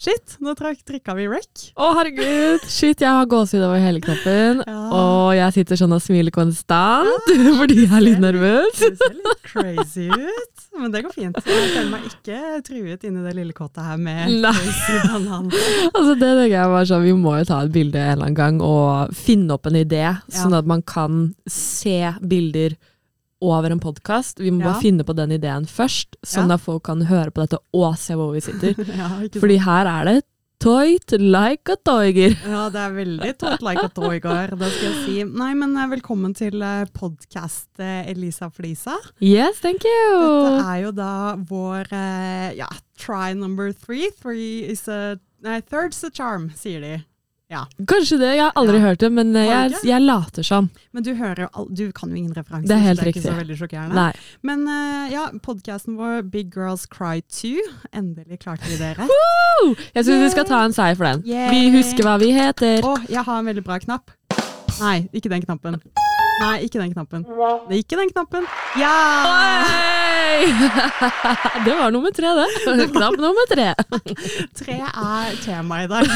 Shit, nå trykka vi wreck. Å, herregud! Shit, jeg har gåsehud over hele kroppen. Ja. Og jeg sitter sånn og smiler konstant fordi jeg er litt nervøs. Det ser litt crazy ut, men det går fint. Jeg føler meg ikke truet inni det lille kottet her med Nei. crazy banan. Altså det tenker jeg var sånn, Vi må jo ta et bilde en eller annen gang og finne opp en idé, sånn at man kan se bilder over en podkast. Vi må Ja. bare finne på den ideen først, sånn Ja. at folk kan høre på dette og se hvor vi sitter. Ja. Fordi her er det toit like a toiger. Ja, det er veldig toit like a toiger, det skal jeg si. Nei, men eh, velkommen til podkast Elisa Flisa. Yes, thank you! Dette er jo da vår eh, ja, try number three. Three is a Nei, third's a charm, sier de. Ja. Kanskje det, jeg har aldri Ja. hørt det, men eh, jeg, jeg later som. Men du hører Du kan jo ingen referanser, Det er helt så det er riktig. ikke så veldig sjokkerende. Nei. Men eh, ja, podkasten vår Big Girls Cry 2. Endelig klarte vi det rett. Woo! Jeg syns vi skal ta en seier for den. Yay! Vi husker hva vi heter. Å, jeg har en veldig bra knapp. Nei, ikke den knappen. Nei, ikke den knappen. Nei, ikke den knappen. Ja! Oi! Det var nummer tre, det. Knapp nummer tre. Tre er tema i dag.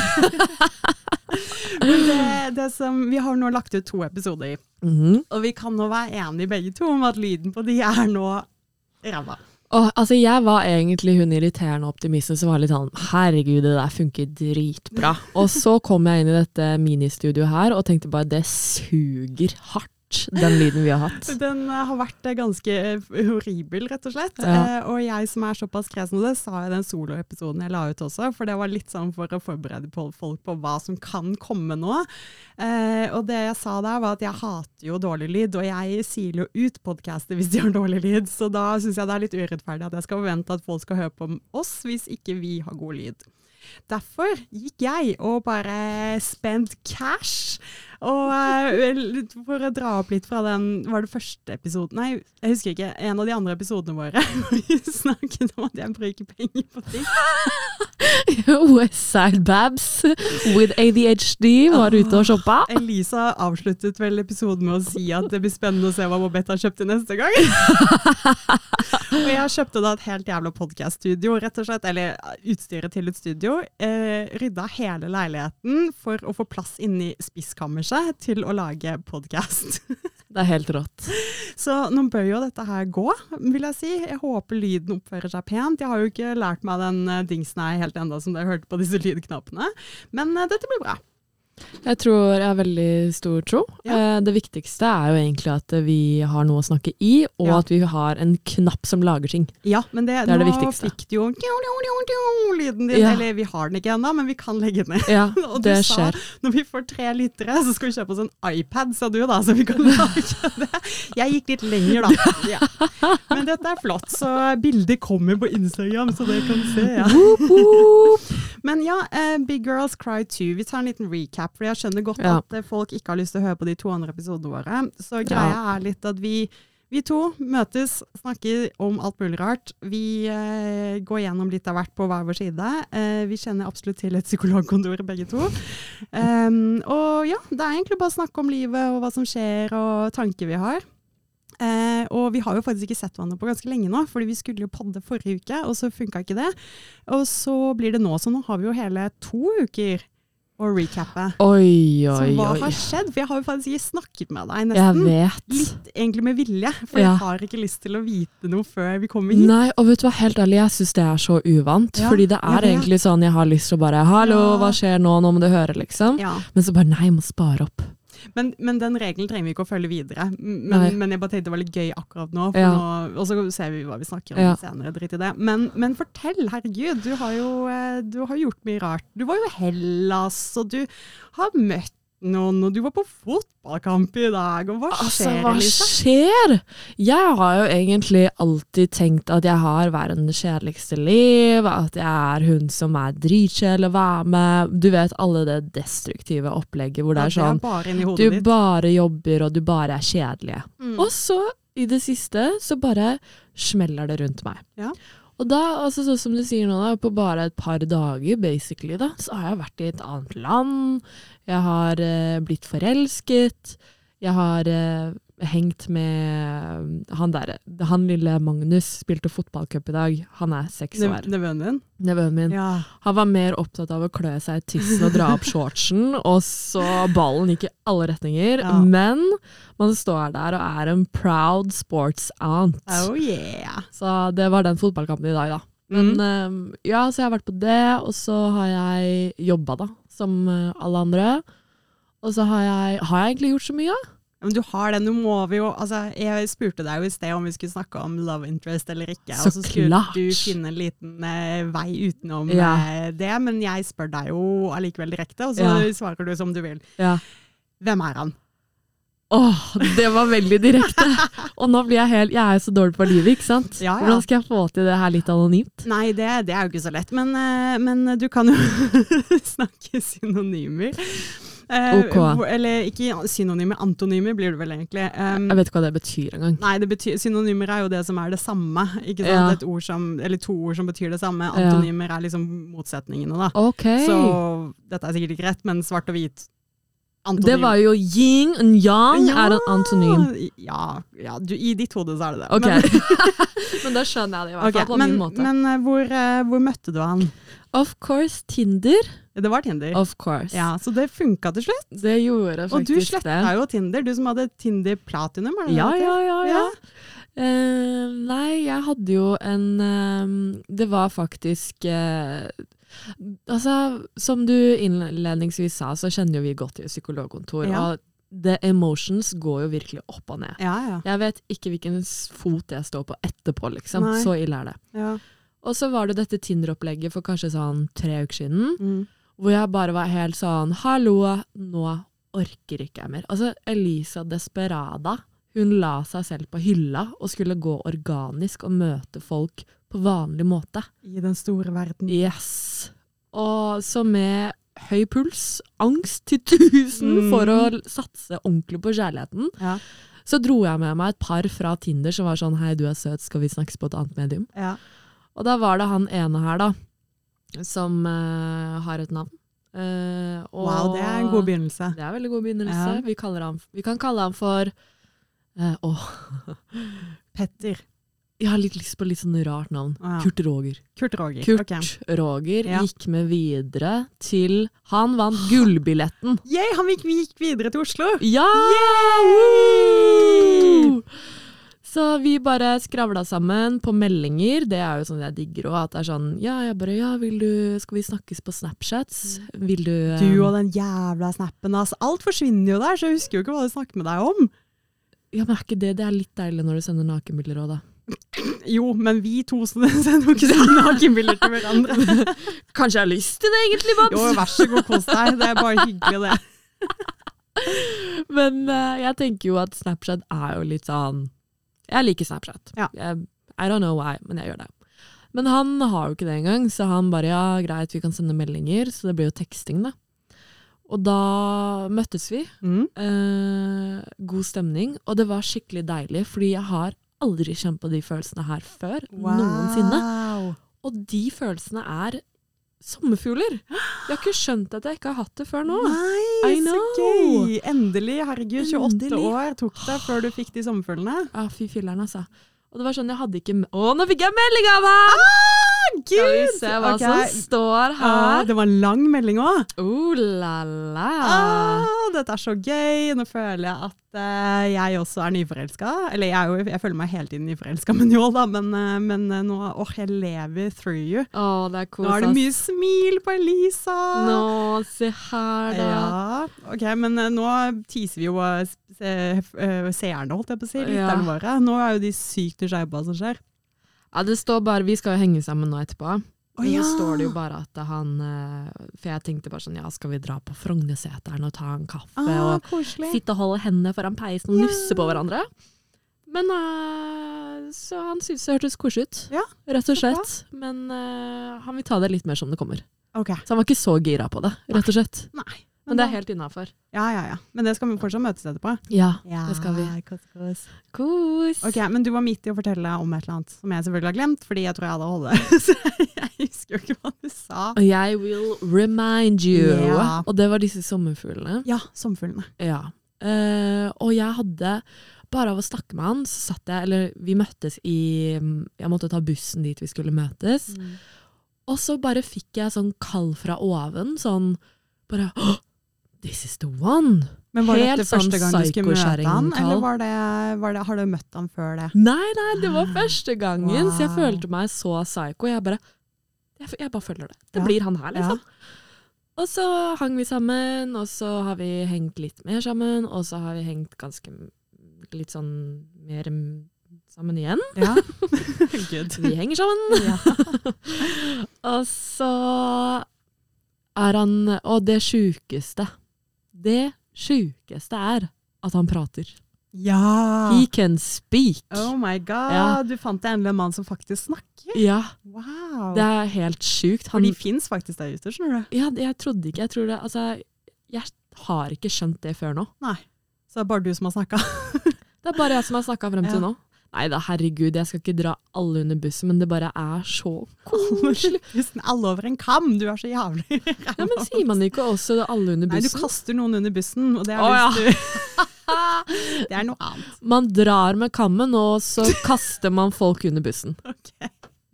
Men det, det som, vi har nå lagt ut to episoder, Mhm. og vi kan nå være enige begge to om at lyden på de er nå ræva. Oh, altså, jeg var egentlig hun irriterende optimisten som var litt sånn herregud, det der funker dritbra. Og så kom jeg inn i dette ministudioet her og tenkte bare det suger hardt, den lyden vi har hatt. Den eh, har vært eh, ganske horribel, rett og slett. Ja. Eh, og jeg som er såpass kresen, og det sa jeg i den soloepisoden jeg la ut også, for det var litt sånn for å forberede folk på hva som kan komme nå. Eh, og det jeg sa der var at jeg hater jo dårlig lyd, og jeg siler jo ut podkaster hvis de har dårlig lyd, så da syns jeg det er litt urettferdig at jeg skal forvente at folk skal høre på oss hvis ikke vi har god lyd. Derfor gikk jeg og bare spent cash. Og for å dra opp litt fra den, var det første episoden Nei, jeg husker ikke. En av de andre episodene våre. hvor Vi snakket om at jeg bruker penger på ting. Westside Babs with ADHD var ute og shoppa. Elisa avsluttet vel episoden med å si at det blir spennende å se hva Bobette har kjøpt til neste gang. og jeg kjøpte da et helt jævla podcaststudio, rett og slett. Eller utstyret til et studio. Eh, rydda hele leiligheten for å få plass inni spiskammerset til å lage podkast. Det er helt rått. Så nå bør jo dette her gå, vil jeg si. Jeg håper lyden oppfører seg pent. Jeg har jo ikke lært meg den eh, dingsen her helt enda som dere hørte på disse lydknappene. Men eh, dette blir bra. Jeg tror jeg har veldig stor tro. Ja. Eh, Det viktigste er jo egentlig at vi har noe å snakke i, og Ja. at vi har en knapp som lager ting. Ja, men det, Det er det viktigste. nå fikk du jo lyden din. Ja. Eller vi har den ikke ennå, men vi kan legge den ned. Ja, Og du det sa skjer. når vi får tre lyttere, så skal vi kjøpe oss en iPad, sa du da, så vi kan lage det. Jeg gikk litt lenger, da. Ja. Men dette er flott, så bildet kommer på Instagram, så dere kan se. Ja. Woop, woop. Men ja, uh, Big Girls Cry 2. Vi tar en liten recap, for jeg skjønner godt Ja. at eh, folk ikke har lyst til å høre på de to andre episodene våre. Så greia er litt at vi, vi to møtes, snakker om alt mulig rart. Vi eh, går gjennom litt av hvert på hver vår side. Eh, vi kjenner absolutt til et psykologkontor begge to. Um, og ja, det er egentlig bare å snakke om livet og hva som skjer og tanker vi har. Eh, og vi har jo faktisk ikke sett hverandre på ganske lenge nå, fordi vi skulle jo podde forrige uke, og så funka ikke det. Og så blir det nå, så nå har vi jo hele to uker å recappe. Oi, Så oi, hva oi. har skjedd? For jeg har jo faktisk ikke snakket med deg Jeg vet. Litt egentlig med vilje, for Ja. jeg har ikke lyst til å vite noe før vi kommer hit. Nei, og vet du hva, helt ærlig, jeg syns det er så uvant. Ja, fordi det er egentlig sånn jeg har lyst til å bare Hallo, Ja. hva skjer nå? Nå må du høre, liksom. Men så bare nei, jeg må spare opp. Men, men den regelen trenger vi ikke å følge videre. Men, men jeg bare tenkte det var litt gøy akkurat nå, for Ja. nå og så ser vi hva vi snakker om Ja. senere. Drit i det. Men, men fortell, herregud. Du har jo eh, du har gjort mye rart. Du var jo i Hellas, og du har møtt noen, når du var på fotballkamp i dag. Og hva Altså, skjer, hva Elisa? skjer? Jeg har jo egentlig alltid tenkt at jeg har verdens kjedeligste liv, at jeg er hun som er dritkjedelig å være med. Du vet alle det destruktive opplegget hvor det er sånn bare du ditt. bare jobber og du bare er kjedelig. Mm. Og så, i det siste, så bare smeller det rundt meg. Ja. Og da, altså sånn som du sier nå, da, på bare et par dager, basically, da, så har jeg vært i et annet land. Jeg har eh, blitt forelsket. Jeg har eh, hengt med han der, han lille Magnus spilte fotballcup i dag. Han er seks år. Nevøen din? Nevøen min. Ja. Han var mer opptatt av å klø seg i tissen og dra opp shortsen, og så ballen gikk i alle retninger. Ja. Men man står der og er en proud sports aunt. Oh yeah. Så det var den fotballkampen i dag, da. Men Mm. um, ja, så jeg har vært på det, og så har jeg jobba, da, som eh, alle andre. Og så har jeg Har jeg egentlig gjort så mye? Men du har den, nå må vi jo altså, Jeg spurte deg jo i sted om vi skulle snakke om love interest eller ikke. Så og så skulle klart. du finne en liten eh, vei utenom Ja. eh, det, men jeg spør deg jo allikevel direkte, og så Ja. svarer du som du vil. Ja. Hvem er han? Åh, det var veldig direkte! Og nå blir jeg helt Jeg er så dårlig på livet, ikke sant? Ja, ja. Hvordan skal jeg få til det her litt anonymt? Nei, det, det er jo ikke så lett, men, eh, men du kan jo snakke synonymer. Eh, Ok. hvor- Eller ikke synonymer, antonymer blir det vel egentlig. Um, Jeg vet ikke hva det betyr engang. Nei, det betyr, synonymer er jo det som er det samme. Ikke sant? Ja. Et ord som, eller to ord som betyr det samme. Ja. Antonymer er liksom motsetningene, da. Okay. Så dette er sikkert ikke rett, men svart og hvit antonym. det var jo yin og yang er en antonym. Ja, ja du, i ditt hode så er det det. Okay. Men, Men da skjønner jeg det i hvert fall på men, min måte. men eh, hvor, eh, hvor møtte du han? of course Tinder. Det var Tinder. Of course. Ja, Så det funka til slutt. Det gjorde faktisk det. Og du sletta det. jo Tinder, du som hadde Tinder Platinum. Er det Ja, det det ja, ja, ja. Uh, nei, jeg hadde jo en eh, Det var faktisk eh, Altså, som du innledningsvis sa, så kjenner jo vi godt til psykologkontor. Ja. Og the emotions går jo virkelig opp og ned. Ja, ja. Jeg vet ikke hvilken fot jeg står på etterpå, liksom. Nei. Så ille er det. ja. Og så var det dette Tinder-opplegget for kanskje sånn tre uker siden, Mm. hvor jeg bare var helt sånn Hallo, nå orker ikke jeg mer. Altså, Elisa Desperada, hun la seg selv på hylla og skulle gå organisk og møte folk på vanlig måte. I den store verden. Yes. Og så med høy puls, angst til tusen Mm. for å satse ordentlig på kjærligheten, Ja. så dro jeg med meg et par fra Tinder som var sånn Hei, du er søt, skal vi snakkes på et annet medium? Ja. Og da var det han ene her, da, som uh, har et navn. Uh, og Wow, det er en god begynnelse. Det er en veldig god begynnelse. Ja. Vi, han, vi kan kalle han for eh, Åh, Petter. Jeg har litt lyst på litt sånn rart navn. Ja. Kurt Roger. Kurt Roger. Kurt okay. Roger Ja. gikk med videre til Han vant gullbilletten. Yay, han gikk, gikk videre til Oslo! Ja! Yeah! Så vi bare skravla sammen på meldinger. Det er jo sånn jeg digger òg. At det er sånn Ja, jeg bare Ja, vil du Skal vi snakkes på Snapchats? Vil du eh, Du og den jævla snappen, altså. Alt forsvinner jo der, så jeg husker jo ikke hva du snakker med deg om. Ja, men er ikke det Det er litt deilig når du sender nakenbilder òg, da. Jo, men vi to sender jo ikke sånne nakenbilder til hverandre. Kanskje jeg har lyst til det, egentlig, Babs? Jo, vær så god, kos deg. Det er bare hyggelig, det. Men uh, jeg tenker jo at Snapchat er jo litt sånn Jeg liker Snapchat. Ja. Jeg, I don't know why, men jeg gjør det. Men han har jo ikke det engang, så han bare ja, greit, vi kan sende meldinger. Så det blir jo teksting, da. Og da møttes vi. Mm. Uh, god stemning. Og det var skikkelig deilig, fordi jeg har aldri kjent på de følelsene her før. Noensinne. Og de følelsene er sommerfugler. Jeg har ikke skjønt at jeg ikke har hatt det før nå. Nei, så gøy! Endelig. Herregud, 28 Endelig. år tok det før du fikk de sommerfuglene. Ja, fy filleren, altså. Og det var sånn, jeg hadde ikke Å, nå fikk jeg melding av han! Gud! Skal vi se hva okay. som står Ah, her. det var en lang melding òg. Oh la la. Ah, dette er så gøy. Nå føler jeg at uh, jeg også er nyforelska. Eller jeg, jo, jeg føler meg hele tiden nyforelska med Njål, da, men, uh, men uh, nå åh, jeg lever through you. Oh, det er kos, Nå er det mye smil på Elisa. Nå, se her, da. Ja, ok, men nå teaser vi jo seerne, holdt jeg på å si, Ja. våre. Nå er jo de sykt nysgjerrige på hva som skjer. Ja, det står bare Vi skal jo henge sammen nå etterpå. Og ja. så står det jo bare at han For jeg tenkte bare sånn Ja, skal vi dra på Frognerseteren og ta en kaffe Ah, og koselig. sitte og holde hendene foran peisen og Ja. nusse på hverandre? Men uh, Så han syntes det hørtes koselig ut, Ja, rett og slett. Men uh, han vil ta det litt mer som det kommer. Okay. Så han var ikke så gira på det, rett og slett. nei. Men det er helt innafor. Ja, ja, ja. Men det skal vi fortsatt møtes etterpå. Ja, Ja, det skal vi. Kos, kos. Kos! Ok, men du var midt i å fortelle om et eller annet som jeg selvfølgelig har glemt, fordi jeg tror jeg hadde holdt det. Så jeg husker jo ikke hva du sa. Jeg will remind you. Ja. Og det var disse sommerfuglene. Ja, sommerfuglene. Ja. Uh, og jeg hadde bare av å snakke med han, så satt jeg Eller vi møttes i Jeg måtte ta bussen dit vi skulle møtes. Mm. Og så bare fikk jeg sånn kall fra oven. Sånn bare «Åh, This is the one! Men var Helt dette første sånn gang du skulle møte han, eller var det, var det, har du møtt han før det? Nei, nei, det var første gangen, så jeg følte meg så psycho. Jeg bare, jeg, jeg bare følger det. Det Ja. blir han her, liksom. Og så hang vi sammen, og så har vi hengt litt mer sammen, og så har vi hengt ganske litt sånn mer sammen igjen. Ja. Vi henger sammen. Ja. Og så er han Og det sjukeste Det sjukeste er at han prater. ja. He can speak. Oh my god, Ja. du fant deg endelig en mann som faktisk snakker. Ja, Wow. det er helt sjukt. For de fins faktisk der ute, skjønner du. ja, jeg trodde ikke Jeg tror det Altså, jeg har ikke skjønt det før nå. Nei. Så det er bare du som har snakka. Det er bare jeg som har snakka frem til Ja. nå. Nei da, herregud, jeg skal ikke dra alle under bussen, men det bare er så koselig. Alle over en kam, du er så jævlig Ja, men sier man ikke også det alle under bussen? Nei, du kaster noen under bussen, og det er Å, ja. du Det er noe annet. Man drar med kammen, og så kaster man folk under bussen. Ok.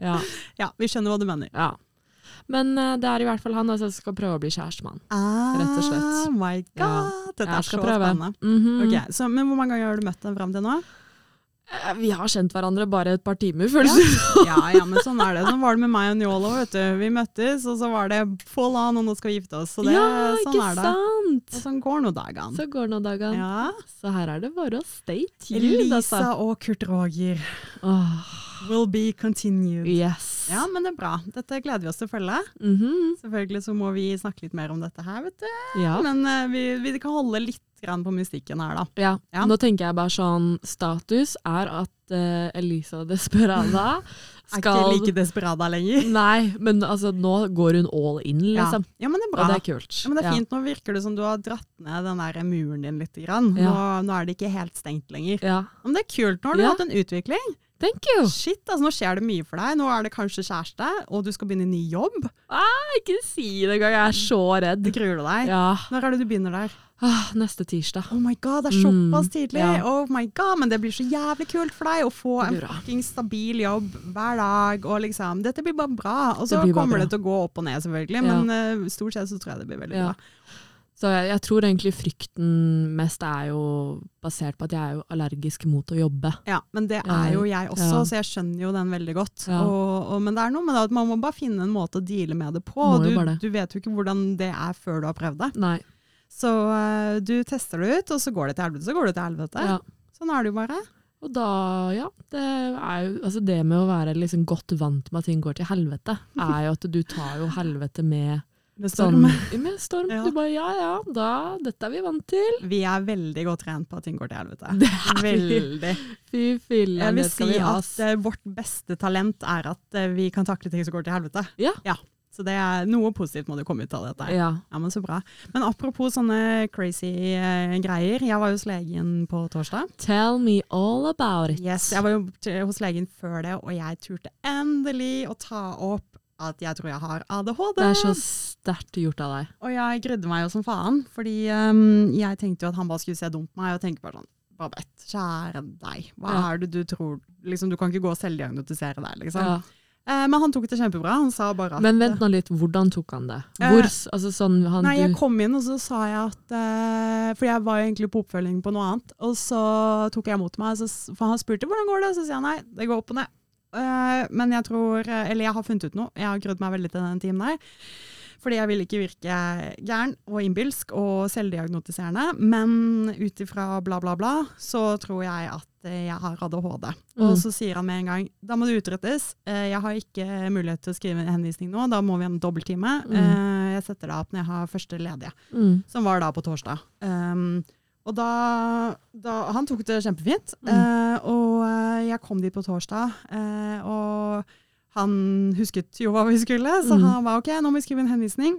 Ja, Ja, vi skjønner hva du mener. ja. Men eh, det er i hvert fall han altså, som skal prøve å bli kjærestemann. Ah, Rett og slett. my god. Dette er så prøve. spennende. Mhm. Ok, så, Men hvor mange ganger har du møtt ham fram til nå? Eh, Vi har kjent hverandre bare et par timer, føles det som. Ja, ja, men sånn er det. Sånn var det med meg og Njåla. vet du. Vi møttes, og så var det full on, og nå skal vi gifte oss. Så det, Ja, sånn ikke er det. sant? Og sånn går nå dagene. Så går nå dagene. Ja. Så her er det bare å stay tuned, altså. Elisa og Kurt Roger oh. will be continued. yes. Ja, men det er bra. Dette gleder vi oss til å følge. Mhm. Selvfølgelig så må vi snakke litt mer om dette her, vet du. ja. Men uh, vi, vi kan holde litt på mystikken her, da. Ja. Ja. Nå tenker jeg bare sånn Status er at uh, Elisa Desperada Er ikke like desperada lenger. Nei, men altså, nå går hun all in, liksom. ja, men det er Og det er kult. Ja, men det er fint. Nå virker det som du har dratt ned den der muren din litt. Grann. Ja. Nå, nå er det ikke helt stengt lenger. Ja. Men det er kult. Nå har du Ja. hatt en utvikling. Thank you. Shit, altså Nå skjer det mye for deg. Nå er det kanskje kjæreste, og du skal begynne en ny jobb. Ah, ikke si det engang, jeg er så redd. Gruer du deg? Ja. Når er det du begynner der? Ah, neste tirsdag. Oh my god, det er såpass Mm, tidlig! ja. Oh my god, Men det blir så jævlig kult for deg å få en fucking stabil jobb hver dag. og liksom, Dette blir bare bra. Og så Det kommer bra. det til å gå opp og ned, selvfølgelig, Ja. men uh, stort sett så tror jeg det blir veldig Ja. bra. Så jeg, jeg tror egentlig frykten mest er jo basert på at jeg er jo allergisk mot å jobbe. Ja, Men det er jo jeg også, ja. så jeg skjønner jo den veldig godt. Ja. Og, og, men det er noe med det at man må bare finne en måte å deale med det på. Må og Du, det. du vet jo ikke hvordan det er før du har prøvd det. Nei. Så uh, du tester det ut, og så går det til helvete, så går det til helvete. Ja. Sånn er det jo bare. Og da, ja, det er jo Altså det med å være liksom godt vant med at ting går til helvete, er jo at du tar jo helvete med Med sånn storm. Med storm. Ja. Du bare ja ja, da, dette er vi vant til. Vi er veldig godt trent på at ting går til helvete. Det er. Veldig. Fy fillen, Jeg vil si vi at eh, vårt beste talent er at uh, vi kan takle ting som går til helvete. Ja. Ja. Så det er noe positivt må det komme ut av dette. Ja. Ja, men Så bra. Men apropos sånne crazy eh, greier. Jeg var hos legen på torsdag. Tell me all about it. Yes, Jeg var jo hos legen før det, og jeg turte endelig å ta opp at jeg tror jeg har ADHD. Det er så sterkt gjort av deg. Og jeg grudde meg jo som faen, fordi um, jeg tenkte jo at han bare skulle se dumt på meg, og tenke bare sånn Babette, kjære deg, hva Ja. er det du tror liksom, Du kan ikke gå og selvdiagnotisere deg, liksom. Ja. Eh, men han tok det kjempebra. Han sa bare at Men vent nå litt, hvordan tok han det? Eh, Hvor, eh, altså sånn, han, Nei, jeg kom inn, og så sa jeg at eh, For jeg var egentlig på oppfølging på noe annet. Og så tok jeg imot meg, så, for han spurte hvordan går det, så sier jeg nei, det går opp og ned. Eh, men jeg tror eh, Eller jeg har funnet ut noe. Jeg har grudd meg veldig til den timen der. Fordi jeg vil ikke virke gæren og innbilsk og selvdiagnotiserende. Men ut ifra bla, bla, bla, så tror jeg at eh, jeg har ADHD. Mm. Og så sier han med en gang da må det utrettes. Eh, Jeg har ikke mulighet til å skrive en henvisning nå, da må vi ha en dobbelttime. Mm. Eh, Jeg setter deg opp når jeg har første ledige, mm, som var da på torsdag. Um, og da, da Han tok det kjempefint. Eh, og eh, jeg kom dit på torsdag, uh, og han husket jo hva vi skulle, så Mm. han var OK, nå må vi skrive en henvisning.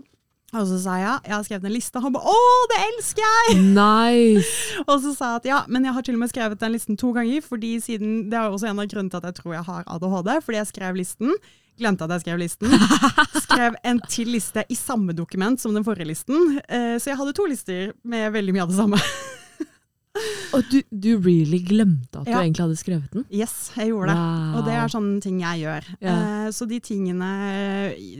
Og så sa jeg jeg har skrevet en liste. Og Han ba å, det elsker jeg! Nice! Og så sa jeg at ja, men jeg har til og med skrevet den listen to ganger, fordi siden, det er også en av grunnene til at jeg tror jeg har ADHD, fordi jeg skrev listen, glemte at jeg skrev listen, skrev en til liste i samme dokument som den forrige listen, eh, så jeg hadde to lister med veldig mye av det samme. Og du, du really glemte at du egentlig hadde skrevet den? Yes, jeg gjorde det. Wow. Og det er sånne ting jeg gjør. Ja. Eh, så de tingene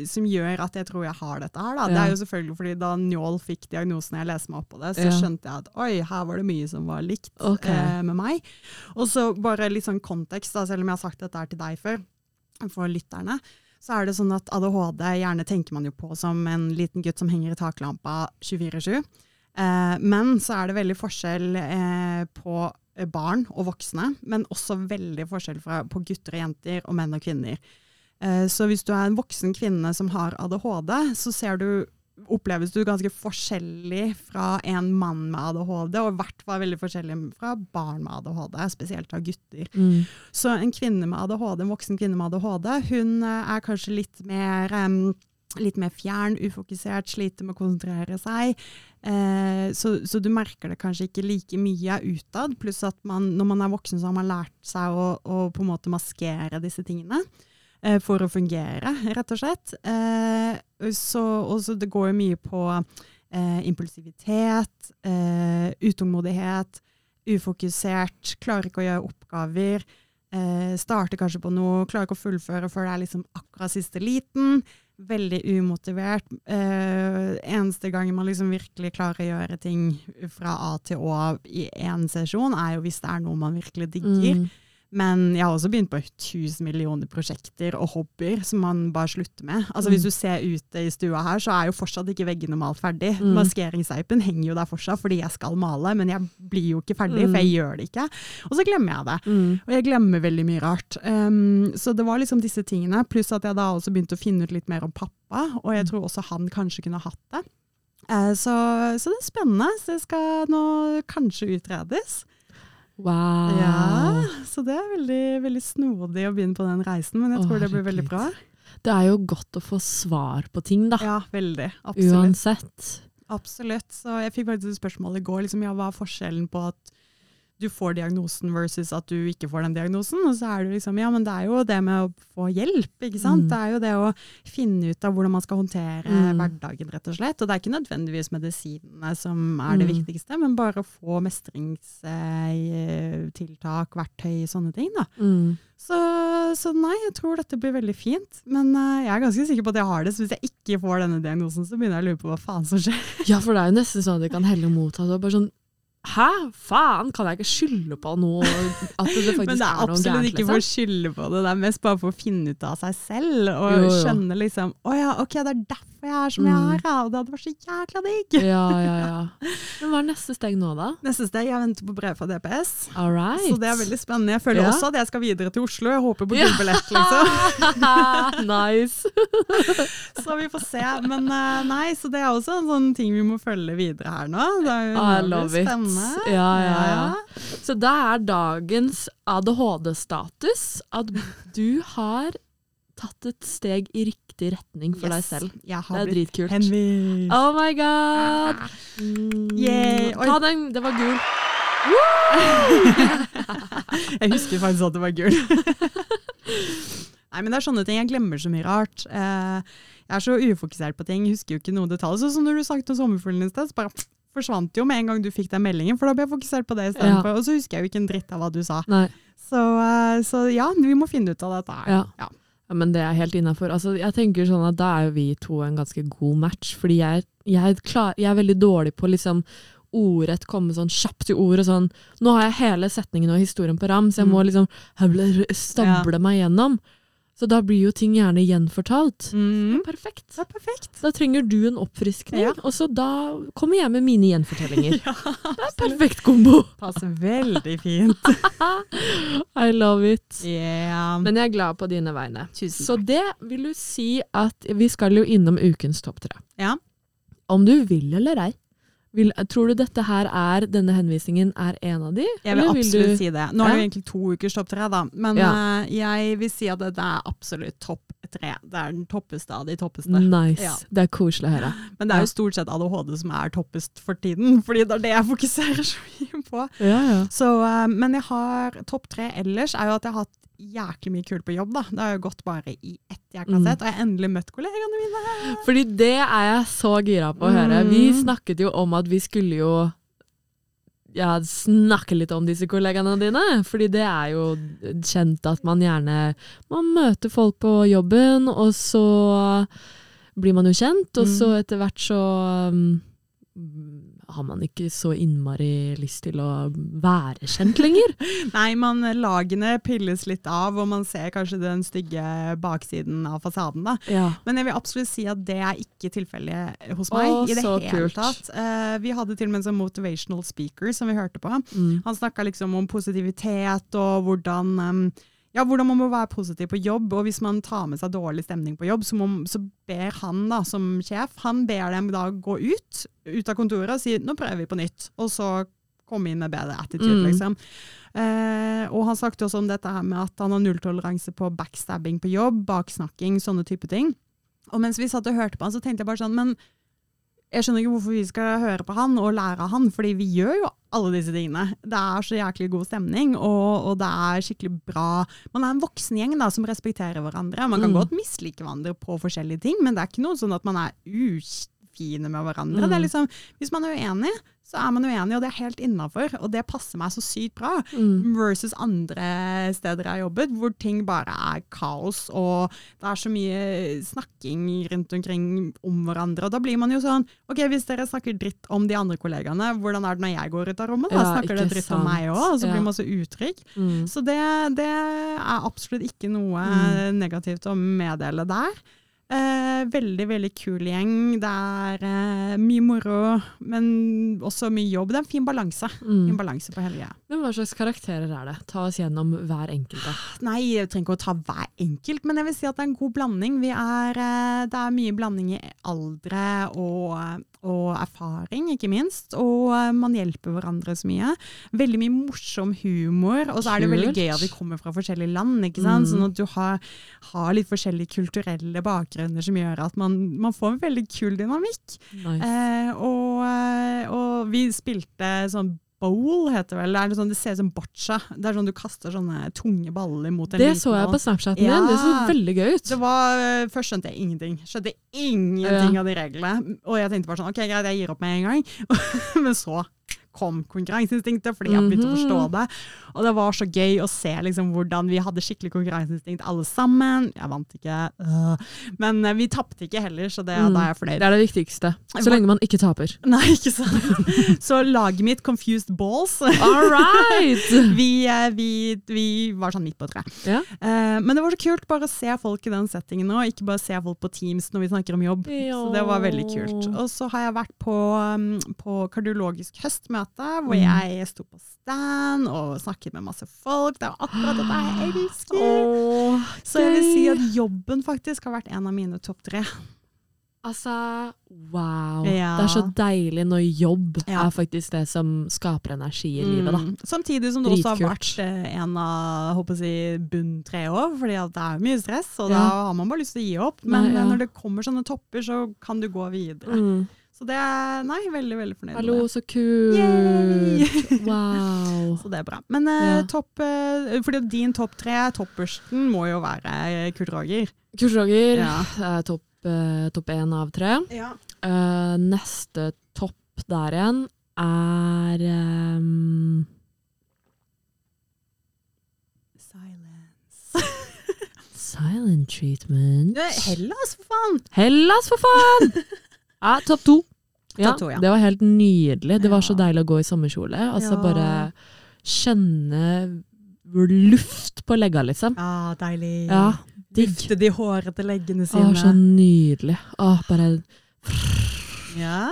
som gjør at jeg tror jeg har dette her, da, det er jo selvfølgelig fordi da Njål fikk diagnosen jeg leste meg opp på det, så Ja. skjønte jeg at oi, her var det mye som var likt okay. eh, med meg. Og så bare litt sånn kontekst, da, selv om jeg har sagt dette her til deg før, for lytterne. Så er det sånn at ADHD gjerne tenker man jo på som en liten gutt som henger i taklampa 24-7. Eh, men så er det veldig forskjell eh, på eh, barn og voksne, men også veldig forskjell fra, på gutter og jenter og menn og kvinner. Eh, så hvis du er en voksen kvinne som har ADHD, så ser du oppleves du ganske forskjellig fra en mann med ADHD, og i hvert fall veldig forskjellig fra barn med ADHD, spesielt av gutter. Mm. Så en kvinne med ADHD, en voksen kvinne med ADHD, hun er kanskje litt mer em, Litt mer fjern, ufokusert, sliter med å konsentrere seg. Eh, så, så du merker det kanskje ikke like mye utad. Pluss at man, når man er voksen, så har man lært seg å, å på en måte maskere disse tingene. eh, For å fungere, rett og slett. Eh, så, og så det går jo mye på eh, impulsivitet, eh, utålmodighet, ufokusert, klarer ikke å gjøre oppgaver. Eh, starter kanskje på noe, klarer ikke å fullføre før det er liksom akkurat siste liten. Veldig umotivert. Eh, eneste gangen man liksom virkelig klarer å gjøre ting fra A til Å i én sesjon, er jo hvis det er noe man virkelig digger. Mm. Men jeg har også begynt på tusen millioner prosjekter og hobbyer som man bare slutter med. Altså Mm. Hvis du ser ute i stua her, så er jo fortsatt ikke veggene malt ferdig. Mm. Maskeringseipen henger jo der fortsatt fordi jeg skal male, men jeg blir jo ikke ferdig, Mm. for jeg gjør det ikke. Og så glemmer jeg det. Mm. Og jeg glemmer veldig mye rart. Um, så det var liksom disse tingene, pluss at jeg da også begynte å finne ut litt mer om pappa, og jeg tror også han kanskje kunne hatt det. Uh, så, så det er spennende. Så det skal nå kanskje utredes. Wow. Ja, så det er veldig, veldig snodig å begynne på den reisen, men jeg tror tror det blir veldig bra. Det er jo godt å få svar på ting, da. Ja, veldig. Absolutt. Uansett. Absolutt. Så jeg fikk faktisk et spørsmål i går, liksom, ja, hva er forskjellen på at du får diagnosen versus at du ikke får den diagnosen? Og så er det liksom, ja, men det er jo det med å få hjelp, ikke sant? Mm. Det er jo det å finne ut av hvordan man skal håndtere Mm. hverdagen, rett og slett. Og det er ikke nødvendigvis medisinene som er det Mm. viktigste, men bare å få mestringstiltak, verktøy, sånne ting, da. Mm. Så, så nei, jeg tror dette blir veldig fint. Men uh, jeg er ganske sikker på at jeg har det, så hvis jeg ikke får denne diagnosen, så begynner jeg å lure på hva faen som skjer. Ja, for det er jo nesten sånn at det kan helle mot deg, bare sånn Hæ, faen, kan jeg ikke skylde på noe at det faktisk Men det er er noe absolutt gærent, ikke for å liksom? skylde på det, det er mest bare for å finne ut av seg selv. Og Jo, jo. skjønne liksom Å ja, ok, det er derfor jeg er som jeg Mm. er, ja. Og det hadde vært så jækla digg. Ja, ja, ja. Men hva er neste steg nå, da? Neste steg, jeg venter på brev fra DPS. All right. Så det er veldig spennende. Jeg føler Ja. også at jeg skal videre til Oslo. Jeg håper på gullbillett, liksom. nice. Så vi får se. Men eh, nei, så det er også en sånn ting vi må følge videre her nå. Det er jo I love it. spennende. Ja, ja, ja. Så da er dagens ADHD-status at du har tatt et steg i riktig retning for deg selv. Det er dritkult. henvist. Oh my god! Mm. Ta den, det var gul. Jeg husker faktisk at det var gul. Nei, men det er sånne ting. Jeg glemmer så mye rart. Eh, jeg er så ufokusert på ting, Jeg husker jo ikke noen detaljer. Sånn som når du snakket om sommerfuglen i sted, så bare forsvant jo med en gang du fikk den meldingen, for da ble jeg fokusert på det istedenfor. Og så husker jeg jo ikke en dritt av hva du sa. Så, eh, så ja, vi må finne ut av dette her. Ja. Ja. Ja, men det er helt innafor. Altså, jeg tenker sånn at da er jo vi to en ganske god match, fordi jeg, jeg, er klar, jeg er veldig dårlig på liksom ordrett komme sånn kjapt til ord og sånn. Nå har jeg hele setningen og historien på ram, så jeg Mm. må liksom stable meg gjennom. Så da blir jo ting gjerne gjenfortalt. Mm. Perfekt. Det er perfekt. Da trenger du en oppfriskning, Ja. og så da kommer jeg med mine gjenfortellinger. Ja, Det er perfekt kombo! passer veldig fint. I love it. Yeah. Men jeg er glad på dine vegne. Tusen Så det vil du si at vi skal jo innom ukens topp tre. Ja. Om du vil eller ei. Vil, tror du dette her er, denne henvisningen er en av de? Jeg vil absolutt absolutt du, si det. Nå er det jo egentlig to ukers topp tre, da. Men Ja. uh, jeg vil si at det er absolutt topp tre. Det er den toppeste av de toppeste. Nice. Ja. Det er koselig å høre. Men det er jo stort sett ADHD som er toppest for tiden, fordi det er det jeg fokuserer så mye på. Ja, ja. Så, uh, men jeg har topp tre ellers, er jo at jeg har hatt jæklig mye kult på jobb. da. Det har jo gått bare i ett jækla Mm. sett, og jeg har endelig møtt kollegaene mine. Fordi det er jeg så gira på å høre. Vi Mm. snakket jo om at vi skulle jo ja, snakke litt om disse kollegaene dine. Fordi det er jo kjent at man gjerne Man møter folk på jobben, og så blir man jo kjent, og så etter hvert så um, har man ikke så innmari lyst til å være kjent lenger. Nei, man, lagene pilles litt av, og man ser kanskje den stygge baksiden av fasaden. da. Ja. Men jeg vil absolutt si at det er ikke tilfellet hos meg. Å, i det hele kult. tatt. Uh, vi hadde til og med en sånn motivational speaker som vi hørte på. Mm. Han snakka liksom om positivitet og hvordan em, ja, hvordan man må være positiv på jobb, og hvis man tar med seg dårlig stemning på jobb, så, må, så ber han da, som sjef han ber dem da gå ut, ut av kontoret og si nå prøver vi på nytt, og så komme inn med bedre attitude, Mm. liksom. Eh, og han snakket også om dette her med at han har nulltoleranse på backstabbing på jobb, baksnakking, sånne type ting. Og mens vi satt og hørte på han, så tenkte jeg bare sånn, men jeg skjønner ikke hvorfor vi skal høre på han og lære av han, fordi vi gjør jo alle disse tingene. Det er så jæklig god stemning, og, og det er skikkelig bra. Man er en voksen gjeng da, som respekterer hverandre. Man kan Mm. godt mislike hverandre på forskjellige ting, men det er ikke noe sånn at man er ufine med hverandre. Mm. Det er liksom, hvis man er uenig, så er man uenig, og det er helt innafor. Og det passer meg så sykt bra. Mm. Versus andre steder jeg har jobbet, hvor ting bare er kaos, og det er så mye snakking rundt omkring om hverandre. Og da blir man jo sånn OK, hvis dere snakker dritt om de andre kollegaene, hvordan er det når jeg går ut av rommet? Da Ja, snakker dere dritt dritt om meg sant. òg, og så Ja. blir man så utrygg. Mm. Så det, det er absolutt ikke noe Mm. negativt å meddele der. Eh, veldig, veldig kul gjeng. Det er eh, mye moro, men også mye jobb. Det er en fin balanse. Mm. Fin balanse på hele greia. Men hva slags karakterer er det? Ta oss gjennom hver enkelte. Nei, jeg trenger ikke å ta hver enkelt, men jeg vil si at det er en god blanding. Vi er, eh, det er mye blanding i aldre og, og erfaring, ikke minst. Og eh, man hjelper hverandre så mye. Veldig mye morsom humor. Og så er det veldig gøy at vi kommer fra forskjellige land, ikke sant? Mm. sånn at du har, har litt forskjellige kulturelle bakgrunner som gjør at man, man får en veldig kul dynamikk. Nice. Eh, og, eh, og vi spilte sånn bowl, heter vel. Det, er sånn, det ser ut som boccia. Det er sånn du kaster sånne tunge baller mot en det så jeg på Snapchaten Ja. din. Det så veldig gøy ut. Det var, eh, Først skjønte jeg ingenting. Skjønte ingenting av de reglene. Og jeg tenkte bare sånn, ok greit, jeg gir opp med en gang. Men så kom konkurranseinstinktet, fordi jeg begynte å forstå Mhm. det. Og det var så gøy å se liksom hvordan vi hadde skikkelig konkurranseinstinkt alle sammen. Jeg vant ikke, øh. men eh, vi tapte ikke heller, så det, Mm. da er jeg fornøyd. Det er det viktigste. Så lenge man ikke taper. Nei, ikke sant? Så laget mitt, Confused Balls, All right! vi, eh, vi, vi var sånn midt på treet. Ja. Eh, men det var så kult bare å se folk i den settingen nå, ikke bare se folk på Teams når vi snakker om jobb. Så det var veldig kult. Og så har jeg vært på, på kardiologisk høstmøte, hvor Mm. jeg sto på stand og snakket med masse folk. Det er akkurat dette jeg elsker. Oh, Så jeg vil si at jobben faktisk har vært en av mine topp tre. Altså, wow. Ja. Det er så deilig når jobb Ja. er faktisk det som skaper energi i livet, da. Mm. Samtidig som det også har vært eh, en av håper jeg, bunn tre år, fordi det er mye stress, og Ja. da har man bare lyst til å gi opp. Men Nei, eh, når det kommer sånne topper, så kan du gå videre. Mm. Så det er nei, veldig, veldig fornøyd Hallo, med det. så kult! Wow. Så det er bra. Men eh, Ja. topp, eh, fordi din topp tre, toppersten, må jo være eh, Kurt Roger. Kurt Roger Ja. er topp eh, top én av tre. Ja. Uh, neste topp der igjen er um, Silence. Silent treatment. Hellas, for faen! Hellas, for faen! Ja, topp to. Ja, to, ja. Det var helt nydelig. Det var så deilig å gå i sommerkjole. Altså Ja. bare kjenne luft på legga, liksom. Ja, deilig. Ja. Dufte de hårete leggene Å, så nydelig. Å, bare Ja.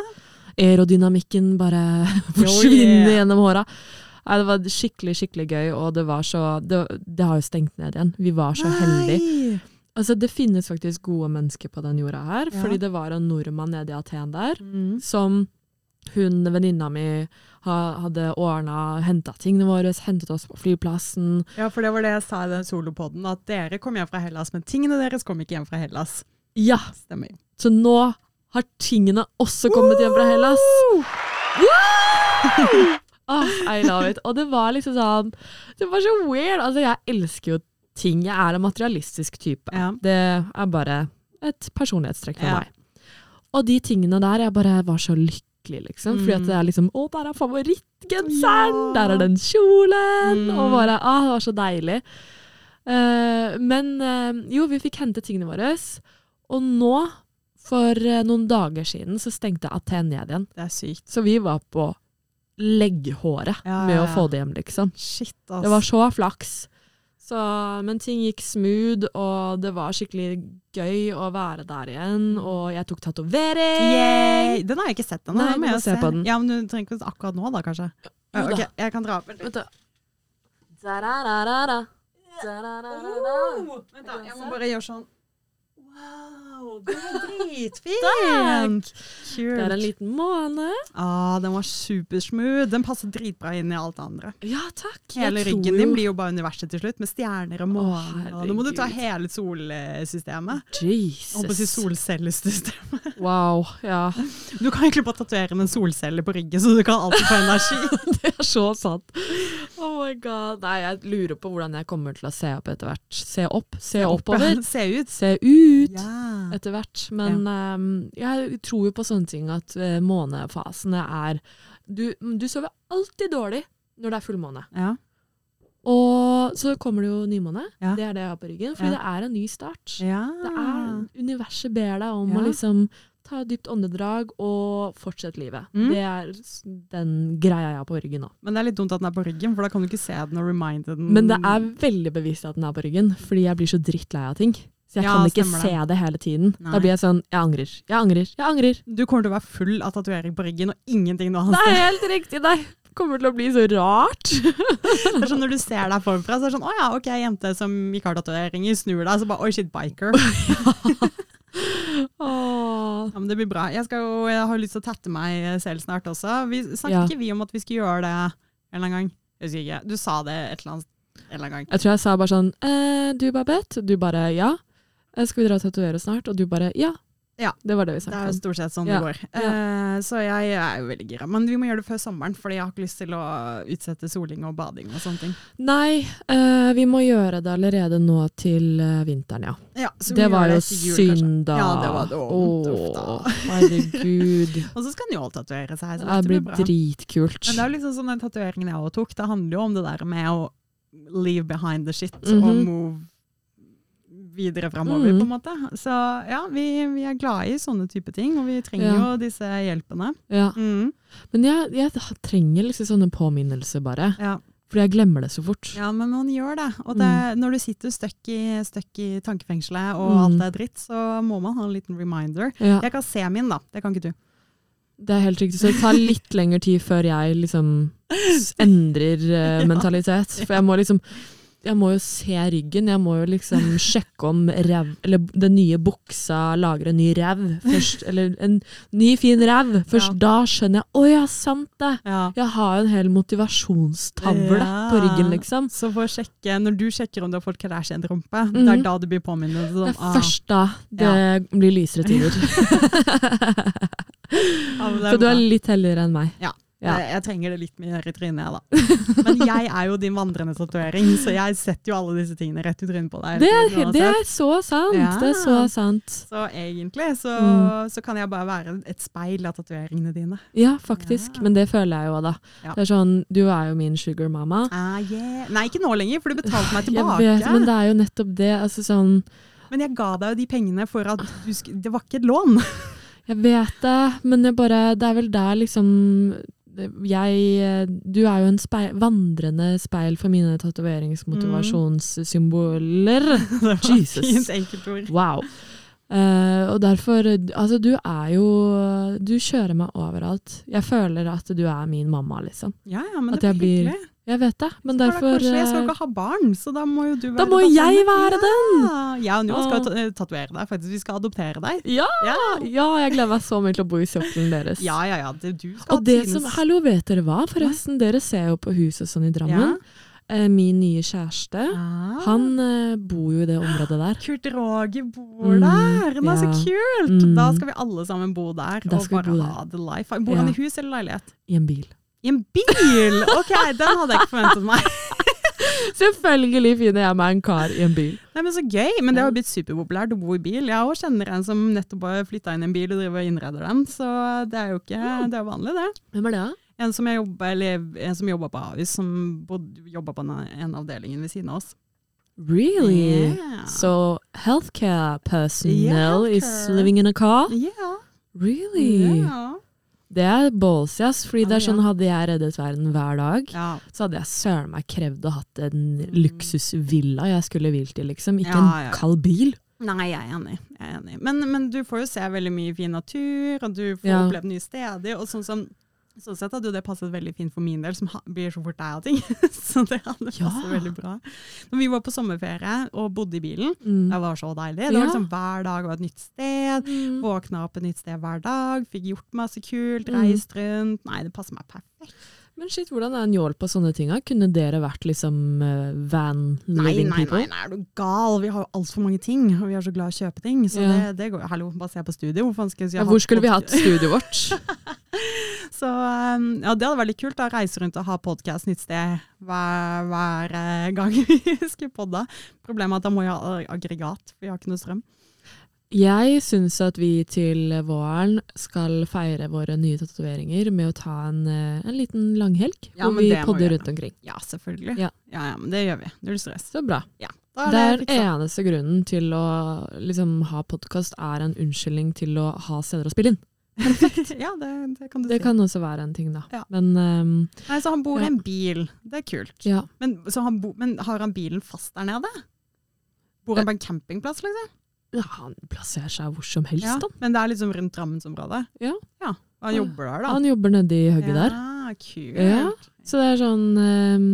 aerodynamikken bare forsvinner yeah. gjennom håra. Ja, det var skikkelig, skikkelig gøy, og det var så Det, det har jo stengt ned igjen. Vi var så heldige. Altså, det finnes faktisk gode mennesker på den jorda her, Ja. fordi det var en nordmann nede i Aten der. Mm. som hun venninna mi ha, hadde ordna, henta tingene våre, hentet oss på flyplassen. Ja, for det var det jeg sa i den solopodden, at dere kom hjem fra Hellas, men tingene deres kom ikke hjem fra Hellas. Ja, Stemmer. så nå har tingene også kommet hjem fra Hellas. Oh, I love it. Og det var liksom sånn Det var så weird. Altså, jeg elsker jo ting. Jeg er en materialistisk type. Ja. Det er bare et personlighetstrekk for Ja. meg. Og de tingene der, jeg bare var så lykkelig liksom. Mm. Fordi at det er liksom Å, der er favorittgenseren! Ja. Der er den kjolen! Mm. Og bare Ah, det var så deilig. Uh, men uh, jo, vi fikk hente tingene våre. Og nå, for uh, noen dager siden, så stengte Aten ned igjen. Det er sykt. Så vi var på legghåret Ja, med å få det hjem, liksom. Shit, ass. Det var så flaks. Så, men ting gikk smooth, og det var skikkelig gøy å være der igjen. Og jeg tok tatovering! Yay! Den har jeg ikke sett ennå. Nei, må jeg se på den. Ja, men du trenger ikke akkurat nå, da, kanskje? Jo da. ok, jeg kan dra opp. Vent Vent da. Da-da-da-da-da. Da-da-da-da-da. Vent da, jeg må bare gjøre sånn. Wow, det var dritfint! Takk! Kult. Det er en liten måne. Ah, den var supersmooth. Den passer dritbra inn i alt det andre. Ja, takk. Hele Jeg ryggen din blir jo bare universet til slutt, med stjerner og måner. Nå må du ta hele solsystemet. Jesus. Holdt på å si solcellesystemet. Wow, ja. Du kan egentlig bare tatovere en solcelle på ryggen, så du kan alltid få energi. Det er så sant. Oh my god. Nei, jeg lurer på hvordan jeg kommer til å se opp etter hvert. Se opp, se oppover, Se ut. se ut. Ja. Etter hvert. Men ehm, jeg tror jo på sånne ting at uh, månefasene er du, du sover alltid dårlig når det er fullmåne. ja. Og så kommer det jo nymåne. Ja. Det er det jeg har på ryggen. Fordi Ja. det er en ny start. ja. Det er Universet ber deg om Ja. å liksom ta dypt åndedrag og fortsette livet. Mm. Det er den greia jeg har på ryggen nå. Men det er litt dumt at den er på ryggen, for da kan du ikke se den og reminde den. Men det er veldig bevisst at den er på ryggen, fordi jeg blir så drittlei av ting. Så jeg Ja, kan ikke se det. hele tiden. Nei. Da blir jeg sånn Jeg angrer. Jeg angrer. Jeg angrer. Du kommer til å være full av tatovering på ryggen og ingenting noe annet. Det er helt riktig. Det kommer til å bli så rart. Det er sånn Når du ser deg forfra, så er det sånn Å ja, ok, jente som ikke har tatoveringer, snur deg, så bare Oi, shit, biker. Åh. Ja, men Det blir bra. Jeg, skal jo, jeg har lyst til å tette meg selv snart også. Vi Snakket Ja. ikke vi om at vi skulle gjøre det en eller annen gang? Jeg husker ikke. Du sa det et eller annet en eller annen gang. Jeg tror jeg sa bare sånn eh, Du, Babette? Du bare ja. Eh, Skal vi dra og tatovere snart? Og du bare ja. Ja. Det var det vi Det er jo stort sett sånn Ja. det går. Uh, så jeg er jo veldig gira. Men vi må gjøre det før sommeren, fordi jeg har ikke lyst til å utsette soling og bading og sånne ting. Nei, uh, vi må gjøre det allerede nå til vinteren, ja. Ja, Det var jo synd, da. Ja, det var. Uff da. Åh, herregud. Og så skal Njål tatovere seg. Så Det blir bra. dritkult. Men det er jo liksom sånn den tatoveringen jeg også tok. Det handler jo om det der med å leave behind the shit og Mhm. move videre framover, mm. på en måte. Så ja, vi, vi er glade i sånne type ting, og vi trenger Ja. jo disse hjelpene. Ja. Mm. Men jeg, jeg trenger liksom sånne påminnelser, bare. Ja. Fordi jeg glemmer det så fort. ja, men man gjør det. Og det, når du sitter støkk i, støkk i tankefengselet og Mm. alt er dritt, så må man ha en liten reminder. Ja, Jeg kan se min, da. Det kan ikke du. det er helt riktig. Så det tar litt lengre tid før jeg liksom endrer uh, mentalitet. For jeg må liksom jeg må jo se ryggen. Jeg må jo liksom sjekke om rev, eller den nye buksa lager en ny rev først. Eller en ny, fin rev. Først Ja. da skjønner jeg Å ja, sant det! Ja. Jeg har jo en hel motivasjonstavle Ja. på ryggen, liksom. Så for å sjekke, når du sjekker om du har fått Kardashian-rumpe, det Mhm. er da du blir påminnet. Sånn, Det er ah, først da det blir lysere tider. Så du er litt heldigere enn meg. Ja. Ja. Jeg, jeg trenger det litt mer i trynet, jeg, da. Men jeg er jo din vandrende tatovering, så jeg setter jo alle disse tingene rett i trynet på deg. Det er, det er så sant! Ja. Det er så sant. Så egentlig så, Mm. så kan jeg bare være et speil av tatoveringene dine. Ja, faktisk. Ja. Men det føler jeg jo da. Ja. Det er sånn, Du er jo min sugar mama. Ah, yeah. Nei, ikke nå lenger, for du betalte meg Jeg tilbake. vet, men det er jo nettopp det. Altså sånn, Men jeg ga deg jo de pengene for at du sk Det var ikke et lån. Jeg vet det, men jeg bare, det er vel der liksom jeg, Du er jo en speil, vandrende speil for mine tatoveringsmotivasjonssymboler. det var Jesus. fint enkeltord. Wow. Uh, og derfor Altså, du er jo Du kjører meg overalt. Jeg føler at du er min mamma, liksom. Ja, ja, men At det blir- hyggelig. Jeg vet det, men Så det derfor kanskje, jeg skal eh, ikke ha barn, så da må jo du være Da må jeg være den! Ja, jeg og nå skal ta- eh, tatovere deg, faktisk. Vi skal adoptere deg. Ja! Ja, Ja, jeg gleder meg så mye til å bo i sokkelen deres. ja, ja. ja. Det, du skal Og det som, hallo, vet dere hva? Forresten, dere ser jo på huset sånn i Drammen. Ja. min nye kjæreste, Ah. han eh, bor jo i det området der. Kurt Roger bor Mm, der! Men så ja. kult! Mm. Da skal vi alle sammen bo der og bare ha the life. Bor han i hus eller leilighet? I en bil. I en bil! Ok, den hadde jeg ikke forventet meg. Selvfølgelig finner jeg meg en kar i en bil. Nei, men Så gøy! Men det har blitt superpopulært å bo i bil. Jeg også kjenner en som nettopp har flytta inn i en bil og driver og innreder den. Så det er jo ikke det er vanlig, det. Hvem er det, da? En som, jobber, eller, en som jobber på Avis, som jobba på en, en avdelingen ved siden av oss. Really? Yeah. So healthcare personnel Yeah, is living in a car? Ja. Really? Ja. Det er ballsy, ass. Fordi det er sånn, ja. hadde jeg reddet verden hver dag, ja. så hadde jeg søren meg krevd å hatt en luksusvilla jeg skulle hvilt i, liksom. Ikke Ja, en kald bil. Nei, jeg er enig. Jeg er enig. Men, men du får jo se veldig mye fin natur, og du får Ja. oppleve nye steder. og sånn som Sånn sett hadde jo det passet veldig fint for min del, som blir så fort deg av ting. så det hadde passet Ja. veldig bra. Når vi var på sommerferie og bodde i bilen, Mm. det var så deilig. Det var liksom Hver dag var et nytt sted. Mm. Våkna opp et nytt sted hver dag. Fikk gjort masse kult, Mm. reist rundt. Nei, det passer meg perfekt. Men shit, hvordan er en jål på sånne ting? Kunne dere vært liksom eh, van Nei, living nei, people? nei, nei, er du gal? Vi har jo altfor mange ting, og vi er så glad i å kjøpe ting. Så Ja. det, det går jo. Hallo, bare se på studio. Hvor, si Ja, hvor skulle vi hatt studioet vårt? Så um, ja, det hadde vært litt kult. da, Reise rundt og ha podkast nytt sted hver, hver eh, gang vi skulle podda. Problemet er at da må jeg ha aggregat, for vi har ikke noe strøm. Jeg syns at vi til våren skal feire våre nye tatoveringer med å ta en, eh, en liten langhelg. Ja, hvor vi podder vi rundt omkring. Ja, selvfølgelig. Ja. Ja, ja, men det gjør vi. Null stress. Så bra. Ja, Er Det er den eneste grunnen til å liksom, ha podkast, er en unnskyldning til å ha steder å spille inn. ja, det, det kan du Det si. kan også være en ting, da. Ja. Men um, Nei, så han bor i en bil. Det er kult. Men, så han bo, men har han bilen fast der nede? Bor han på en campingplass, liksom? Ja, han plasserer seg hvor som helst, Ja, da. men det er liksom rundt Drammensområdet? Ja. ja. Han jobber der, da? Han jobber nedi hugget der. Ja, kult. Ja, Så det er sånn um,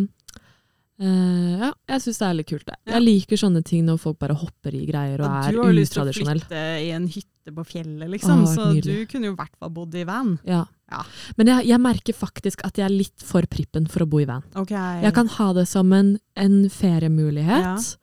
uh, Ja, jeg syns det er litt kult, det. Ja. Jeg liker sånne ting når folk bare hopper i greier og er er du har lyst til å flytte i en hytte på fjellet, liksom, Åh, så nydelig. du kunne jo i hvert fall bodd i van. Ja. Ja. Men jeg, jeg merker faktisk at jeg er litt for prippen for å bo i van. Ok. Jeg kan ha det som en, en feriemulighet.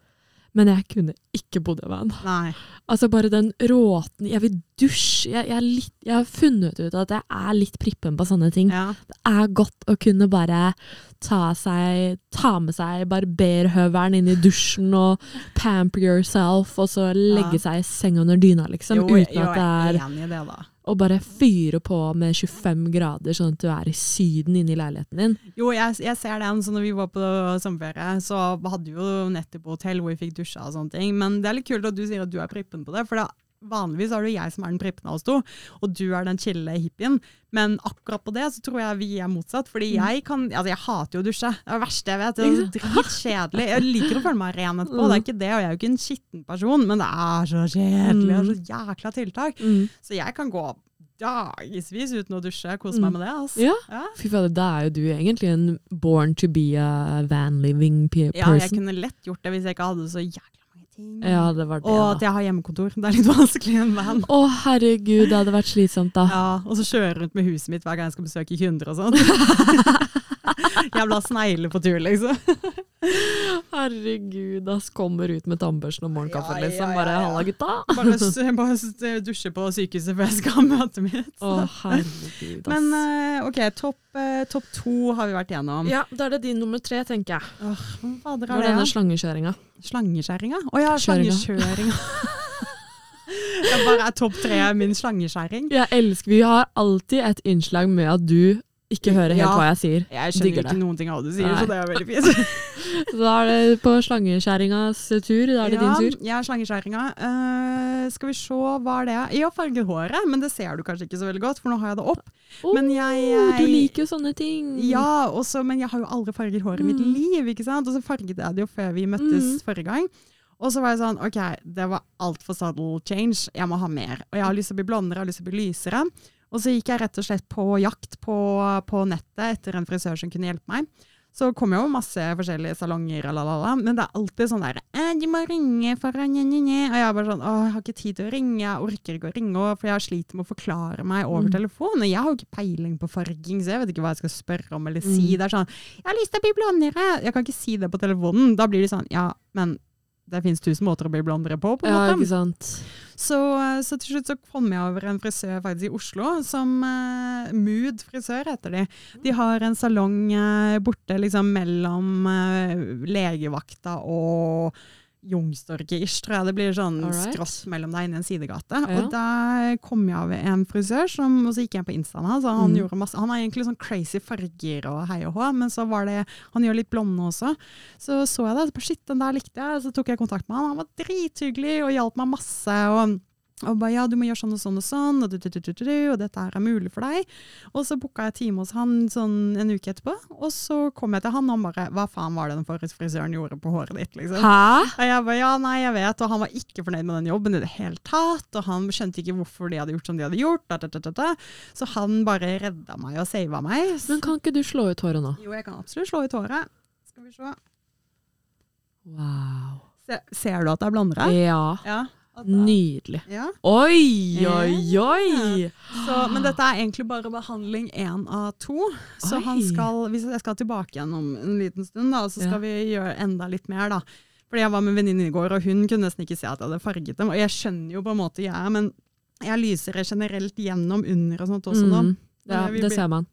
Men jeg kunne ikke bodd i van. Nei. Altså bare den råten Jeg vil dusje. Jeg, jeg, litt, jeg har funnet ut at jeg er litt prippen på sånne ting. Ja. Det er godt å kunne bare ta, seg, ta med seg barberhøvelen inn i dusjen og pamper yourself, og så legge seg i senga under dyna, liksom. Jo, uten jo, at det jeg er er enig i det, da. Å bare fyre på med 25 grader, sånn at du er i Syden inne i leiligheten din. Jo, jeg, jeg ser den. Så når vi var på sommerferie, så hadde vi jo nettopp hotell hvor vi fikk dusja og sånne ting. Men det er litt kult at du sier at du er prippen på det, for det, vanligvis er det jeg som er den prippen av oss to, og du er den chille hippien. Men akkurat på det så tror jeg vi er motsatt, fordi jeg kan Altså, jeg hater jo å dusje. Det er det verste jeg vet. Det er dritkjedelig. Jeg liker å føle meg ren etterpå, det er ikke det, og jeg er jo ikke en skitten person, men det er så kjedelig. Det er så jækla tiltak. Så jeg kan gå dagevis uten å dusje. Kose meg med det. Altså. Ja. Ja. Fy fader, da er jo du egentlig en born to be a van living person. Ja, jeg kunne lett gjort det hvis jeg ikke hadde så jækla ting. Ja, det var det, og at jeg har hjemmekontor. Det er litt vanskelig i en van. Å, herregud, det hadde vært slitsomt, da. Ja, og så kjøre rundt med huset mitt hver gang jeg skal besøke kunder og sånn. Jævla snegler på tur, liksom. Herregud, ass. Kommer ut med tannbørsten og morgenkaffen, Ja, liksom. Bare ja. 'halla, gutta'. Bare, bare dusje på sykehuset før jeg skal ha møtet mitt. Å, herregud, ass. Men eh, ok, topp top to har vi vært gjennom. ja, da er det din nummer tre, tenker jeg. Åh, hva Det var denne slangekjøringa. Slangeskjæringa? Å ja, Kjøringa. slangekjøringa. Jeg bare er topp tre min slangeskjæring. Jeg elsker Vi har alltid et innslag med at du ikke hører helt Ja. hva jeg sier. Jeg skjønner Digger ikke det. noen ting av hva du sier, Nei. så det er veldig fint. Så da er det på slangeskjæringas tur. Da er det din tur. Ja, slangeskjæringa. Uh, skal vi se, hva er det? Jeg har farget håret, men det ser du kanskje ikke så veldig godt, for nå har jeg det opp. Men jeg- Åh, Du liker jo sånne ting. Ja, også, men jeg har jo aldri farget håret i mitt Mm. liv, ikke sant? Og så farget jeg det jo før vi møttes Mm. forrige gang. Og så var jeg sånn, ok, det var alt for subtle change, jeg må ha mer. Og jeg har lyst til å bli blondere, jeg har lyst til å bli lysere. Og så gikk jeg rett og slett på jakt på, på nettet etter en frisør som kunne hjelpe meg. Så kom jo masse forskjellige salonger, lalala, men det er alltid sånn der de 'Du må ringe for å nye, nye, nye.» Og jeg er bare sånn 'Å, jeg har ikke tid til å ringe, jeg orker ikke å ringe', for jeg sliter med å forklare meg over Mm. telefon. Og jeg har jo ikke peiling på farging, så jeg vet ikke hva jeg skal spørre om eller si. Mm. Det er sånn 'Jeg har lyst til å bli blondere'. Jeg kan ikke si det på telefonen. Da blir det sånn 'Ja, men det fins tusen måter å bli blondere på, på en Ja, måte. ikke sant. Så, så til slutt så kom jeg over en frisør faktisk i Oslo, som uh, Mood frisør heter de. De har en salong uh, borte liksom mellom uh, legevakta og Youngstorget-ish, tror jeg det blir sånn Alright. skross mellom deg inn i en sidegate. Ja. Og der kom jeg over en frisør, som, og så gikk jeg på instaen hans, han Mm. gjorde masse, han har egentlig sånn crazy farger og hei og hå, men så var det, han gjør litt blonde også. Så så jeg det, så bare, shit, den der likte jeg, så tok jeg kontakt med han, han var drithyggelig og hjalp meg masse, og og ba, ja, du må gjøre sånn og sånn og sånn, og, du, du, du, og dette her er mulig for deg. Og så booka jeg time hos han sånn en uke etterpå, og så kom jeg til han, og han bare, hva faen var det den forrige frisøren gjorde på håret ditt, liksom? Hæ? Og jeg bare, ja, nei, jeg vet, og han var ikke fornøyd med den jobben i det hele tatt, og han skjønte ikke hvorfor de hadde gjort som de hadde gjort, da, da, da, så han bare redda meg og sava meg. Men kan ikke du slå ut håret nå? Jo, jeg kan absolutt slå ut håret. Skal vi se. Wow. Se, ser du at det er blondere? Ja. Ja. Nydelig. Ja. Oi, oi, oi! Så, men dette er egentlig bare behandling én av to. Så skal, hvis jeg skal tilbake igjen om en liten stund, da, så skal Ja. vi gjøre enda litt mer. da. Fordi Jeg var med en venninne i går, og hun kunne nesten ikke se at jeg hadde farget dem. Og jeg skjønner jo på en måte jeg er, men jeg lyser generelt gjennom under og sånt også nå. Mm. Ja, det ser man.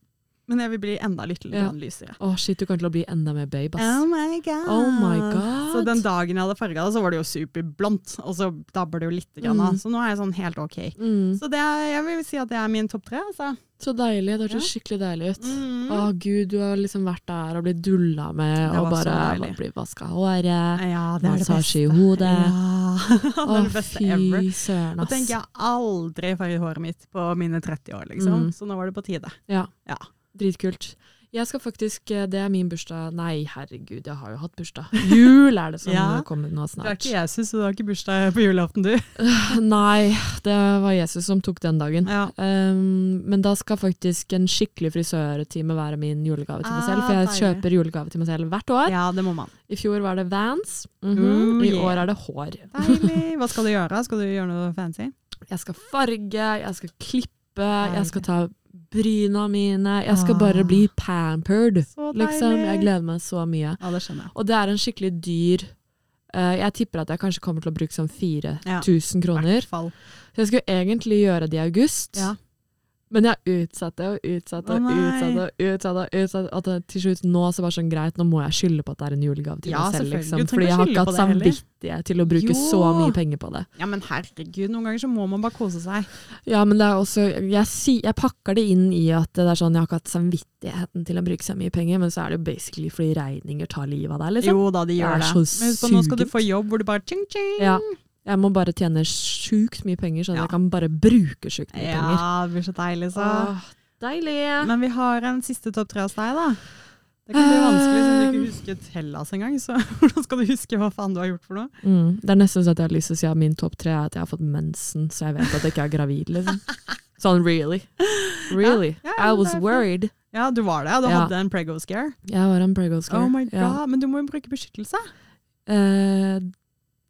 Men jeg vil bli enda litt Ja. lysere. Å shit, du kommer til å bli enda mer babe, ass. Oh my god. Oh my god. Så den dagen jeg hadde farga det, så var det jo superblondt. Og så dabber det jo litt. Grann, Mm. Så nå er jeg sånn helt ok. Mm. Så det er, jeg vil si at det er min topp tre. Altså. Så deilig. Det hørtes Ja. skikkelig deilig ut. Mm. Å gud, du har liksom vært der og blitt dulla med, og så bare blitt bli vaska håret. Ja, det det Massasje i hodet. Ja, det er det beste ever. søren, Nå Og tenker jeg aldri farget håret mitt på mine 30 år, liksom. Mm. Så nå var det på tide. Ja. Ja. Dritkult. Jeg skal faktisk, eh, Det er min bursdag Nei, herregud, jeg har jo hatt bursdag. Jul er det som Ja. kommer nå snart. Du er ikke Jesus, så du har ikke bursdag på julaften, du. Nei, det var Jesus som tok den dagen. Ja. Um, men da skal faktisk en skikkelig frisørtime være min julegave til meg selv. Ah, For jeg kjøper julegave til meg selv hvert år. ja, det må man. I fjor var det Vans. Mhm. Oh, I yeah. år er det hår. Deilig. Hva skal du gjøre? Skal du gjøre noe fancy? Jeg skal farge, jeg skal klippe, jeg skal ta bryna mine. Jeg skal Ah. bare bli pampered. Liksom. Jeg gleder meg så mye. Ja, det. Og det er en skikkelig dyr uh, Jeg tipper at jeg kanskje kommer til å bruke sånn 4000 Ja. kroner. Så jeg skulle egentlig gjøre det i august. Ja. Men jeg utsatte og utsatte og utsatte. og utsatte, og utsatte At det til slutt nå så var det sånn greit, nå må jeg skylde på at det er en julegave til Ja, meg selv. Liksom. Fordi jeg har ikke hatt samvittighet til å bruke Jo. så mye penger på det. Ja, men herregud, noen ganger så må man bare kose seg. Ja, men det er også Jeg, si, jeg pakker det inn i at det er sånn jeg har ikke hatt samvittigheten til å bruke så mye penger, men så er det jo basically fordi regninger tar livet av deg, liksom. Jo da, de Det gjør er det. så Men husk på, nå skal du få jobb hvor du bare ching, ching. Ja. Jeg må bare tjene sjukt mye penger, sånn at Ja. jeg kan bare bruke sjukt mye penger. Ja, det blir så deilig, så. Åh, deilig! Men vi har en siste topp tre hos deg, da. Det kan bli vanskelig siden du ikke husket Hellas engang. Så hvordan skal du huske hva faen du har gjort for noe? Mm, det er nesten så at jeg har lyst til å si at min topp tre er at jeg har fått mensen, så jeg vet at jeg ikke er gravid, liksom. Sånn really. Really. Ja, ja, I was worried. Ja, du var det. Du Ja. hadde en prego scare. Jeg var en prego scare. Oh my god, Ja. Men du må jo bruke beskyttelse. Eh,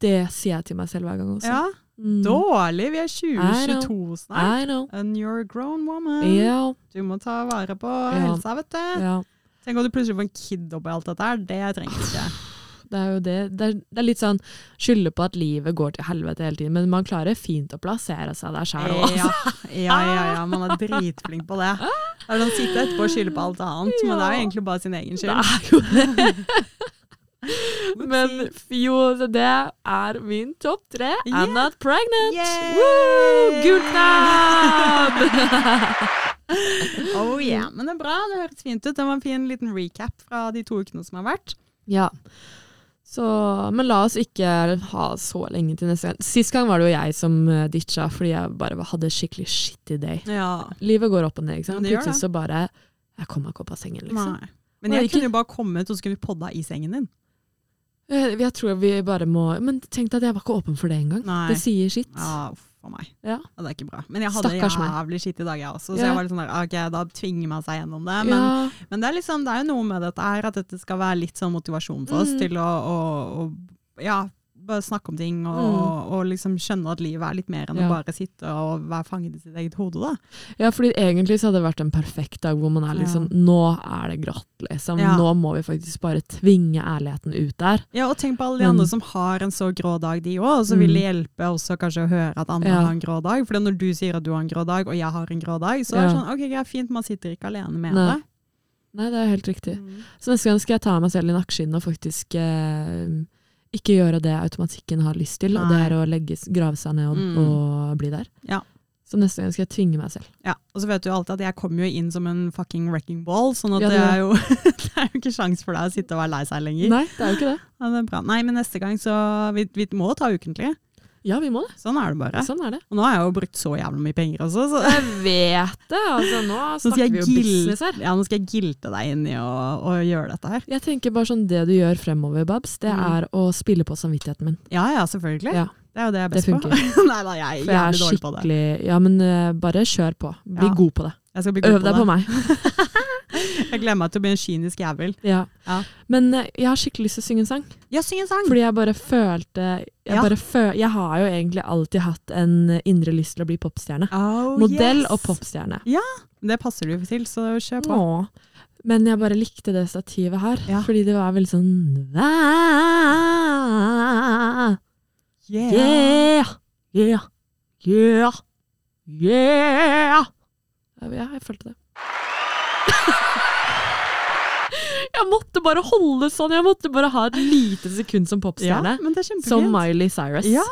det sier jeg til meg selv hver gang også. Ja, Mm. Dårlig. Vi er I 2022 snart. I know. And you're a grown woman. Ja, Du må ta vare på yeah. helsa, vet du. ja. Tenk om du plutselig får en kid oppi alt dette her. Det trenger du ikke. Det er jo det. Det er, det er litt sånn skylde på at livet går til helvete hele tiden, men man klarer fint å plassere seg der sjøl òg. Ja, ja, ja, ja, man er dritflink på det. Det er sånn Sitte etterpå og skylde på alt annet, men det er jo egentlig bare sin egen skyld. Det er jo det. Men jo, det er min topp tre. Yeah. I'm not pregnant! Yeah. Woo! Gul knapp! Oh yeah, men det er bra. Det høres fint ut. Det var en fin liten recap fra de to ukene som har vært. ja. Så, men la oss ikke ha så lenge til neste gang. Sist gang var det jo jeg som eh, ditcha fordi jeg bare hadde skikkelig shitty day. Ja, Livet går opp og ned, ikke sant. Plutselig så bare Jeg kom meg ikke opp av sengen, liksom. nei. Men Nei, jeg kunne jo bare kommet, og så kunne vi podda i sengen din. Eh, Jeg tror vi bare må Men tenk deg at jeg var ikke åpen for det engang. Det sier sitt. Ja, uff a meg. Ja. Ja, det er ikke bra. Men jeg hadde Stakkars jævlig skitt i dag, jeg også. Så Ja. jeg var litt sånn der, ok, da tvinger man seg gjennom det. Men, ja. men det, er liksom, det er jo noe med dette her, at dette skal være litt sånn motivasjon for oss Mm. til å, å, å ja, bare snakke om ting og, Mm. og liksom skjønne at livet er litt mer enn Ja. å bare sitte og være fanget i sitt eget hode. da. Ja, fordi egentlig så hadde det vært en perfekt dag hvor man er liksom Nå er det grått, liksom. Ja. Nå må vi faktisk bare tvinge ærligheten ut der. Ja, og tenk på alle de Men- andre som har en så grå dag, de òg. Og så vil Mm. det hjelpe også kanskje å høre at andre Ja. har en grå dag. For når du sier at du har en grå dag, og jeg har en grå dag, så er det sånn ok, greit, fint, man sitter ikke alene med Nei. det. Nei, det er helt riktig. Mm. Så neste gang skal jeg ta meg selv i nakkeskinnet og faktisk eh, ikke gjøre det automatikken har lyst til, og det er å legge, grave seg ned og, Mm. og bli der. Ja. Så neste gang skal jeg tvinge meg selv. Ja, og så vet du jo alltid at jeg kommer jo inn som en fucking wrecking ball, sånn at Ja, det, er jo, det er jo ikke sjans for deg å sitte og være lei seg lenger. Nei, det er jo ikke det. Ja, det er. Nei, men neste gang så Vi, vi må ta ukentlig. Ja, vi må det. Sånn er det bare. Sånn er det. Og nå har jeg jo brukt så jævlig mye penger også, så Jeg vet det. Altså, nå nå snakker jeg vi jo business her. ja, nå skal jeg gilte deg inn i å, å gjøre dette her. Jeg tenker bare sånn, Det du gjør fremover, Babs, det Mm. er å spille på samvittigheten min. Ja ja, selvfølgelig. Ja, Det er jo det jeg er best på. Nei da, jeg er For jævlig dårlig på det. Ja, men uh, bare kjør på. Bli Ja. god på det. Øv deg på meg. Jeg gleder meg til å bli en kynisk jævel. Ja. Ja. Men eh, jeg har skikkelig lyst til å synge en sang. Ja, syng en sang! Fordi jeg bare følte Jeg, Ja. bare føl, jeg har jo egentlig alltid hatt en indre lyst til å bli popstjerne. Oh, Modell yes. og popstjerne. Ja, Det passer du til, så kjør på. Nå. Men jeg bare likte det stativet her, Ja. fordi det var veldig sånn «Ah, Yeah. Yeah! Yeah! Yeah! Yeah! Jeg følte det. Jeg måtte bare holde sånn. Jeg måtte bare ha et lite sekund som Ja, popstjerne. er kjempefint. som Miley Cyrus. Ja.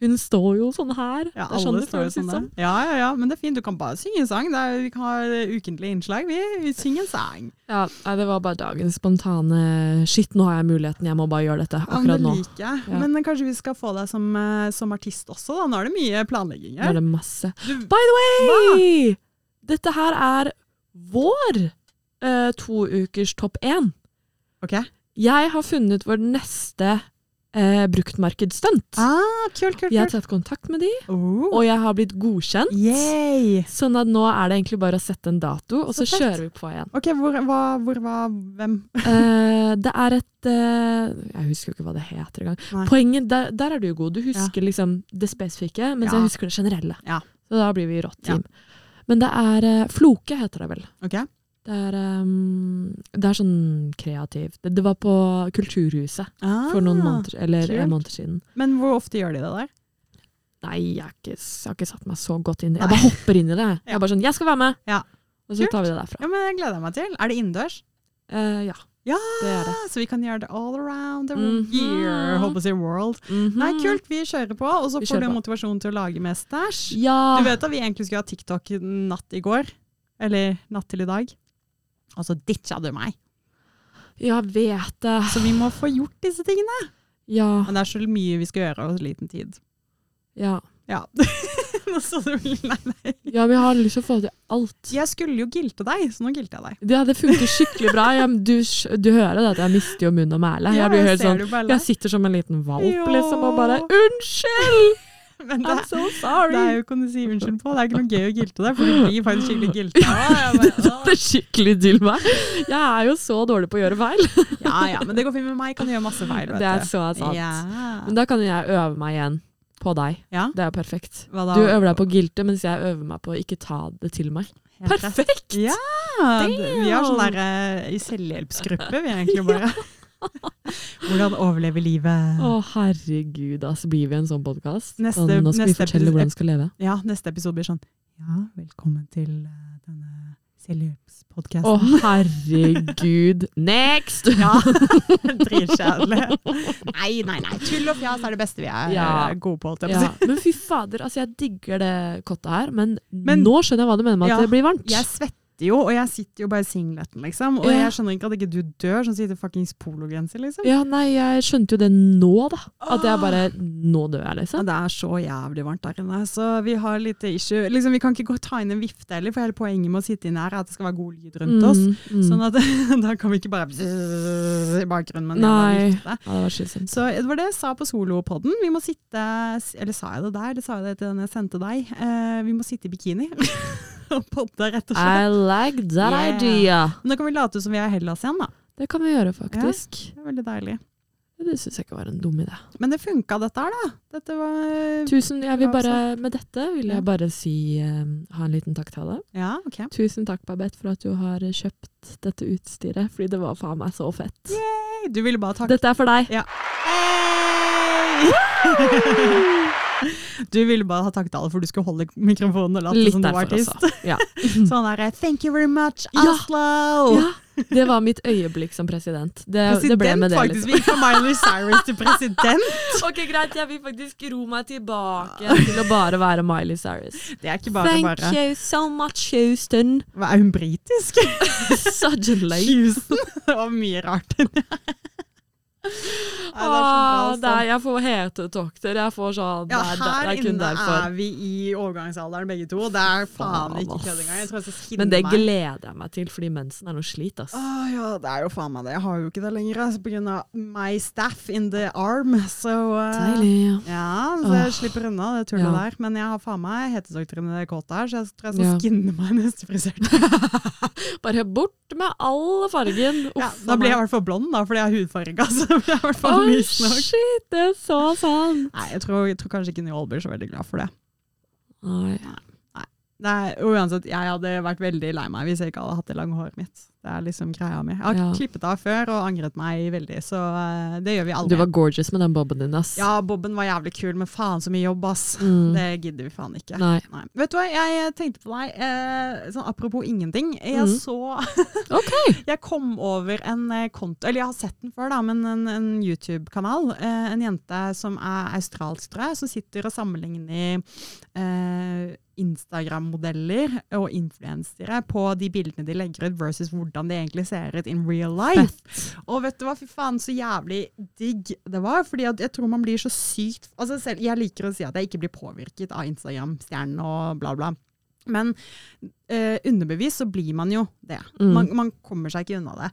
Hun står jo sånn her. Ja, det er sånn det føles ut som. Ja, ja, ja, men det er fint. Du kan bare synge en sang. Det er, vi kan ha ukentlige innslag. Vi, vi synger en sang. Ja, det var bare dagens spontane Shit, nå har jeg muligheten, jeg må bare gjøre dette Ja, men akkurat det nå. liker jeg. Ja. Men kanskje vi skal få deg som, eh, som artist også, da. Nå er det mye planlegging Nå er det masse. By the way! Hva? Dette her er vår eh, to ukers topp én. ok. Jeg har funnet vår neste eh, bruktmarkedsstunt. Ah, kult, kult, Jeg har tatt kontakt med de, Oh. og jeg har blitt godkjent. Yay! Sånn at nå er det egentlig bare å sette en dato, og så, Så kjører vi på igjen. Ok, hvor, hva, hvor var hvem? Eh, det er et eh, Jeg husker jo ikke hva det heter engang. Poenget, der, der er du god. Du husker liksom det spesifikke, mens Ja. jeg husker det generelle. Ja. Så da blir vi rått team. Men det er eh, Floke, heter det vel. Ok. Det er, um, det er sånn kreativt. Det, det var på Kulturhuset Ah, for noen måneder, eller en måned siden. Men hvor ofte gjør de det der? Nei, jeg har, ikke, jeg har ikke satt meg så godt inn i det. Jeg bare hopper inn i det. Jeg er bare sånn, jeg skal være med! Ja. Og så Kult. tar vi det derfra. Ja, men Det gleder jeg meg til. Er det innendørs? Uh, ja, Ja, det det. så vi kan gjøre det all around the Mhm. year. Holdt på å si world. Mhm. Nei, kult. Vi kjører på, og så får du motivasjon til å lage mer stæsj. Ja. Du vet at vi egentlig skulle ha TikTok natt i går? Eller natt til i dag? Og så ditcha du meg. Jeg vet det. Så vi må få gjort disse tingene. Ja. Men det er så mye vi skal gjøre og så liten tid. ja. Ja. Nå så du Nei, nei. Ja, vi har lyst til å få til alt. Jeg skulle jo gilte deg, så nå gilte jeg deg. Ja, det funker skikkelig bra. Jeg, du, du hører det at jeg mister jo munn og mæle. Ja, Jeg helt ser sånn. Jeg sitter som en liten valp liksom og bare Unnskyld! Men det, I'm so sorry! det er jo ikke å si unnskyld på. Det er ikke noe gøy å gilte deg, for du blir faktisk skikkelig gilta. Ja, det er skikkelig til meg. Jeg er jo så dårlig på å gjøre feil. ja, ja, men det går fint med meg. Jeg Kan gjøre masse feil, vet Det er så sant. Ja. Men da kan jeg øve meg igjen på deg. Ja. Det er jo perfekt. Du øver deg på å gilte, mens jeg øver meg på å ikke ta det til meg. Perfekt! Ja, vi har sånn der uh, i selvhjelpsgruppe, vi egentlig bare. Hvordan overleve livet. Å herregud, altså blir vi en sånn podkast? Nå skal vi fortelle hvordan vi skal leve. Ja, neste episode blir sånn Ja, velkommen til eh, denne selvhjelpspodkasten. Å herregud. Next! Ja, dritkjedelig. Nei, nei, nei. Tull og fjas er det beste vi er Ja. gode på. Ja, men fy fader, altså jeg digger det kottet her, men, Men- nå skjønner jeg hva du mener med at Ja, det blir varmt. Jeg svetter jo, og jeg sitter jo bare i singleten, liksom. Og Ja. jeg skjønner ikke at ikke du dør som sitter fuckings pologenser, liksom. Ja, nei, jeg skjønte jo det nå, da. At jeg bare Nå dør jeg, Ja, liksom. det er så jævlig varmt der inne, så vi har litt issue. Liksom, vi kan ikke gå ta inn en vifte heller, for hele poenget med å sitte inne her er at det skal være god lyd rundt oss. Mm, mm. Sånn at da kan vi ikke bare i bakgrunnen med en Nei. Ja, det var. Så det var det jeg sa på solopodden. Vi må sitte Eller sa jeg det der, eller sa jeg det til den jeg sendte deg? Eh, vi må sitte i bikini podde, rett og slett. I like that Yeah. idea. Men da kan vi late som vi er i Hellas igjen, da. Det kan vi gjøre, faktisk. Det er veldig deilig. Det syns jeg ikke var en dum idé. Men det funka, dette her, da. Dette var Tusen, jeg vil bare, Med dette vil jeg bare si uh, ha en liten takketale. Ja, ok. Tusen takk, Babette, for at du har kjøpt dette utstyret, fordi det var faen meg så fett. Yay! Du ville bare takke Dette er for deg. Ja. Hey! Du ville bare ha takket for du skulle holde mikrofonen og late som du var artist. Ja. Sånn der, thank you very much, Oslo! ja. Det var mitt øyeblikk som president. Det, det ble President, med det, faktisk. liksom. Vi gikk fra Miley Cyrus til president. Ok, Greit, jeg vil faktisk ro meg tilbake til å bare være Miley Cyrus. Det er ikke bare Thank bare. you so much, Houston. Hva, Er hun britisk? Suddenly. Houston? Det var mye rart. Nei, det er altså. det er, jeg får hetetokter. Jeg får sånn Ja, er, her er kun inne derfor. er vi i overgangsalderen begge to. Det er faen ikke kødd engang. Men det meg. gleder jeg meg til, fordi mensen er noe slit, ass. Åh, ja, det er jo faen meg det. Jeg har jo ikke det lenger, altså, på grunn av my staff in the arm. Så uh, Deilig. ja, så jeg oh. slipper unna det tullet Ja. der. Men jeg har faen meg hetedoktorene kåt her, så jeg tror jeg skal Ja. skinne meg neste frisør. Bare bort med all fargen. Uff, Ja, da blir jeg i hvert fall blond, da, fordi jeg har hudfarge. Så blir er i hvert fall nok. shit, det er så sant. Nei, jeg tror, jeg tror kanskje ikke New blir så veldig glad for det. Nei. Nei, uansett, jeg hadde vært veldig lei meg hvis jeg ikke hadde hatt det lange håret mitt. Det er liksom greia mi. Jeg har Ja. klippet av før og angret meg veldig, så eh, det gjør vi aldri. Du var gorgeous med den boben din, ass. Ja, Bobben var jævlig kul, men faen så mye jobb, ass. Mm. Det gidder vi faen ikke. Nei. Nei. Vet du hva, jeg tenkte på deg, eh, sånn apropos ingenting. Jeg mm. så Ok. Jeg kom over en eh, konto, eller jeg har sett den før, da, men en, en YouTube-kanal. Eh, en jente som er australsk, tror jeg, som sitter og sammenligner eh, Instagram-modeller og influensere på de bildene de legger ut, versus hvordan de egentlig ser ut in real life. Og vet du hva, fy faen, så jævlig digg det var. fordi jeg tror man blir så sykt altså selv, Jeg liker å si at jeg ikke blir påvirket av Instagram-stjernen og bla, bla. Men eh, underbevisst så blir man jo det. Mm. Man, man kommer seg ikke unna det.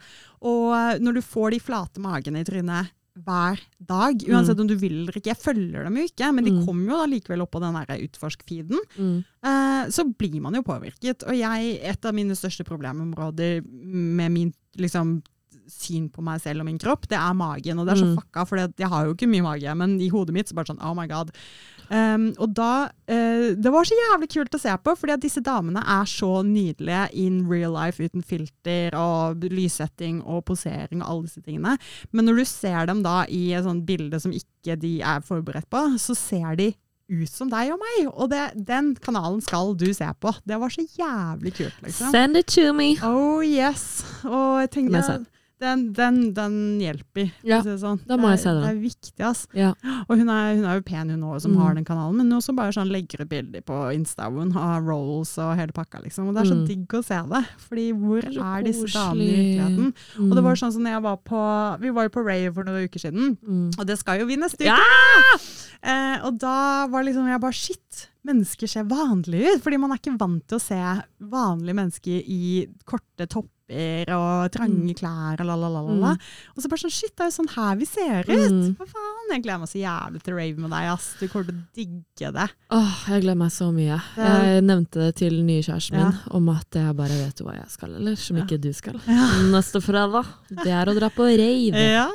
Og eh, når du får de flate magene i trynet hver dag, uansett om du vil eller ikke Jeg følger dem jo ikke, men de Mm. kommer jo da likevel opp på den utforsk-feeden. Mm. Eh, så blir man jo påvirket. Og jeg, et av mine største problemområder med min liksom, syn på meg selv og min kropp, det er magen. Og det er så Mm. fucka, for jeg har jo ikke mye mage, men i hodet mitt så bare sånn oh my god. Um, og da uh, Det var så jævlig kult å se på, fordi at disse damene er så nydelige in real life uten filter og lyssetting og posering og alle disse tingene. Men når du ser dem da i et sånt bilde som ikke de er forberedt på, så ser de ut som deg og meg. Og det, den kanalen skal du se på. Det var så jævlig kult, liksom. Send it to me. Oh yes. Og jeg tenkte den, den, den hjelper. Ja, si sånn. da må det, jeg se er- den. Det er viktig, ass. Ja. Og hun er, hun er jo pen, hun òg, som Mm. har den kanalen. Men hun også bare sånn legger ut bilder på hun har rolls og hele pakka, liksom. Og det er så Mm. digg å se det. Fordi hvor Det er er disse damene i virkeligheten? Mm. Og det var sånn som jeg var på Vi var jo på rave for noen uker siden. mm. Og det skal jo vi neste uke! Ja! Eh, og da var liksom jeg bare shit, mennesker ser vanlige ut. Fordi man er ikke vant til å se vanlige mennesker i korte topper og trange Mm. klær og la, la, la, la, la. Mm. Og så bare sånn shit, det er jo sånn her vi ser ut! Mm. Hva faen? Jeg gleder meg så jævlig til å rave med deg, ass. Du kommer til å digge det. Åh, jeg gleder meg så mye. Jeg nevnte det til nye kjæresten min, Ja. om at jeg bare vet hva jeg skal, eller som ikke du skal. Ja. Neste fredag, det er å dra på rave. Ja.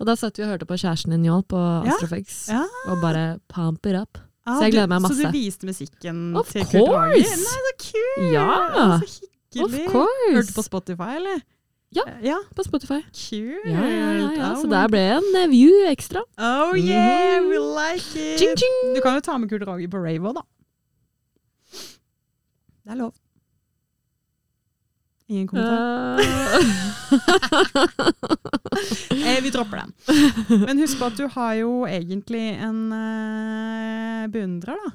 Og da satt vi og hørte på kjæresten din Njål på Astrofix, Ja. og bare pump it up. Ah, Så jeg gleder meg masse. Så du viste musikken Of til Kurt Roger? Nei, så kult! Ja. Så Hyggelig. Hørte du på Spotify, eller? Ja. ja. På Spotify. Kult! Ja, ja. Oh Så der ble en eh, view ekstra. Oh yeah, we like it! Ching, ching. Du kan jo ta med Kurt Rage på rave òg, da. Det er lov. Ingen kommentar. Eh, vi dropper den. Men husk på at du har jo egentlig en uh, beundrer, da.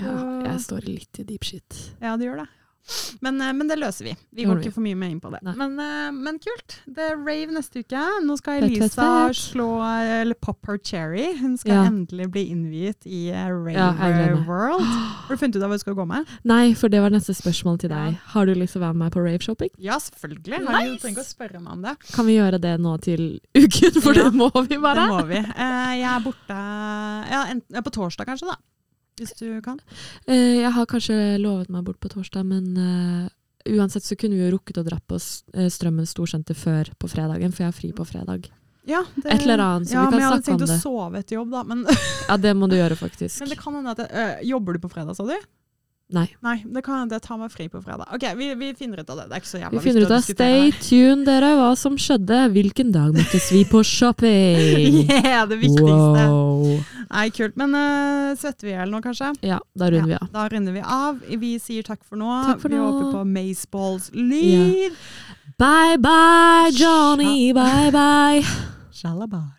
ja, jeg står litt i deep shit. Ja, du gjør det. Men, eh, men det løser vi. Vi går ikke for mye mer inn på det. Men, eh, men kult. Det er rave neste uke. Nå skal Elisa slå eller pop her cherry. Hun skal Ja. endelig bli innviet i eh, Rave Ja, gleder meg. World. Har du funnet ut av hva du skal gå med? Nei, for det var neste spørsmål til deg. Har du lyst til å være med på rave-shopping? Ja, selvfølgelig. Nice! Du trenger ikke å spørre meg om det. Kan vi gjøre det nå til uken, for Ja. det må vi Det bare? må vi. Eh, jeg er borte ja, på torsdag kanskje, da. Hvis du kan. Eh, jeg har kanskje lovet meg bort på torsdag, men eh, uansett så kunne vi jo rukket å dra på eh, Strømmen storsenter før på fredagen, for jeg har fri på fredag. Ja, det, Et eller annet, så ja, vi kan men jeg hadde snakke om tenkt det. å sove etter jobb, da. Men, Ja, det må du gjøre, faktisk. men det kan hende at jeg, øh, Jobber du på fredag, sa du? Nei. Nei, det kan hende jeg tar meg fri på fredag. Ok, vi, vi finner ut av det. Det er ikke så jævla Vi finner ut viktig å av diskutere Stay tuned, dere, hva som skjedde. Hvilken dag møttes vi på shopping? Yeah, det viktigste. Wow. Nei, kult. Men uh, svetter vi i hjel nå, kanskje? Ja, da runder vi av. Da runder vi av. Vi sier takk for nå. Takk for vi nå. håper på Maceballs lyd. Bye bye, Johnny. Bye bye. Shalabah.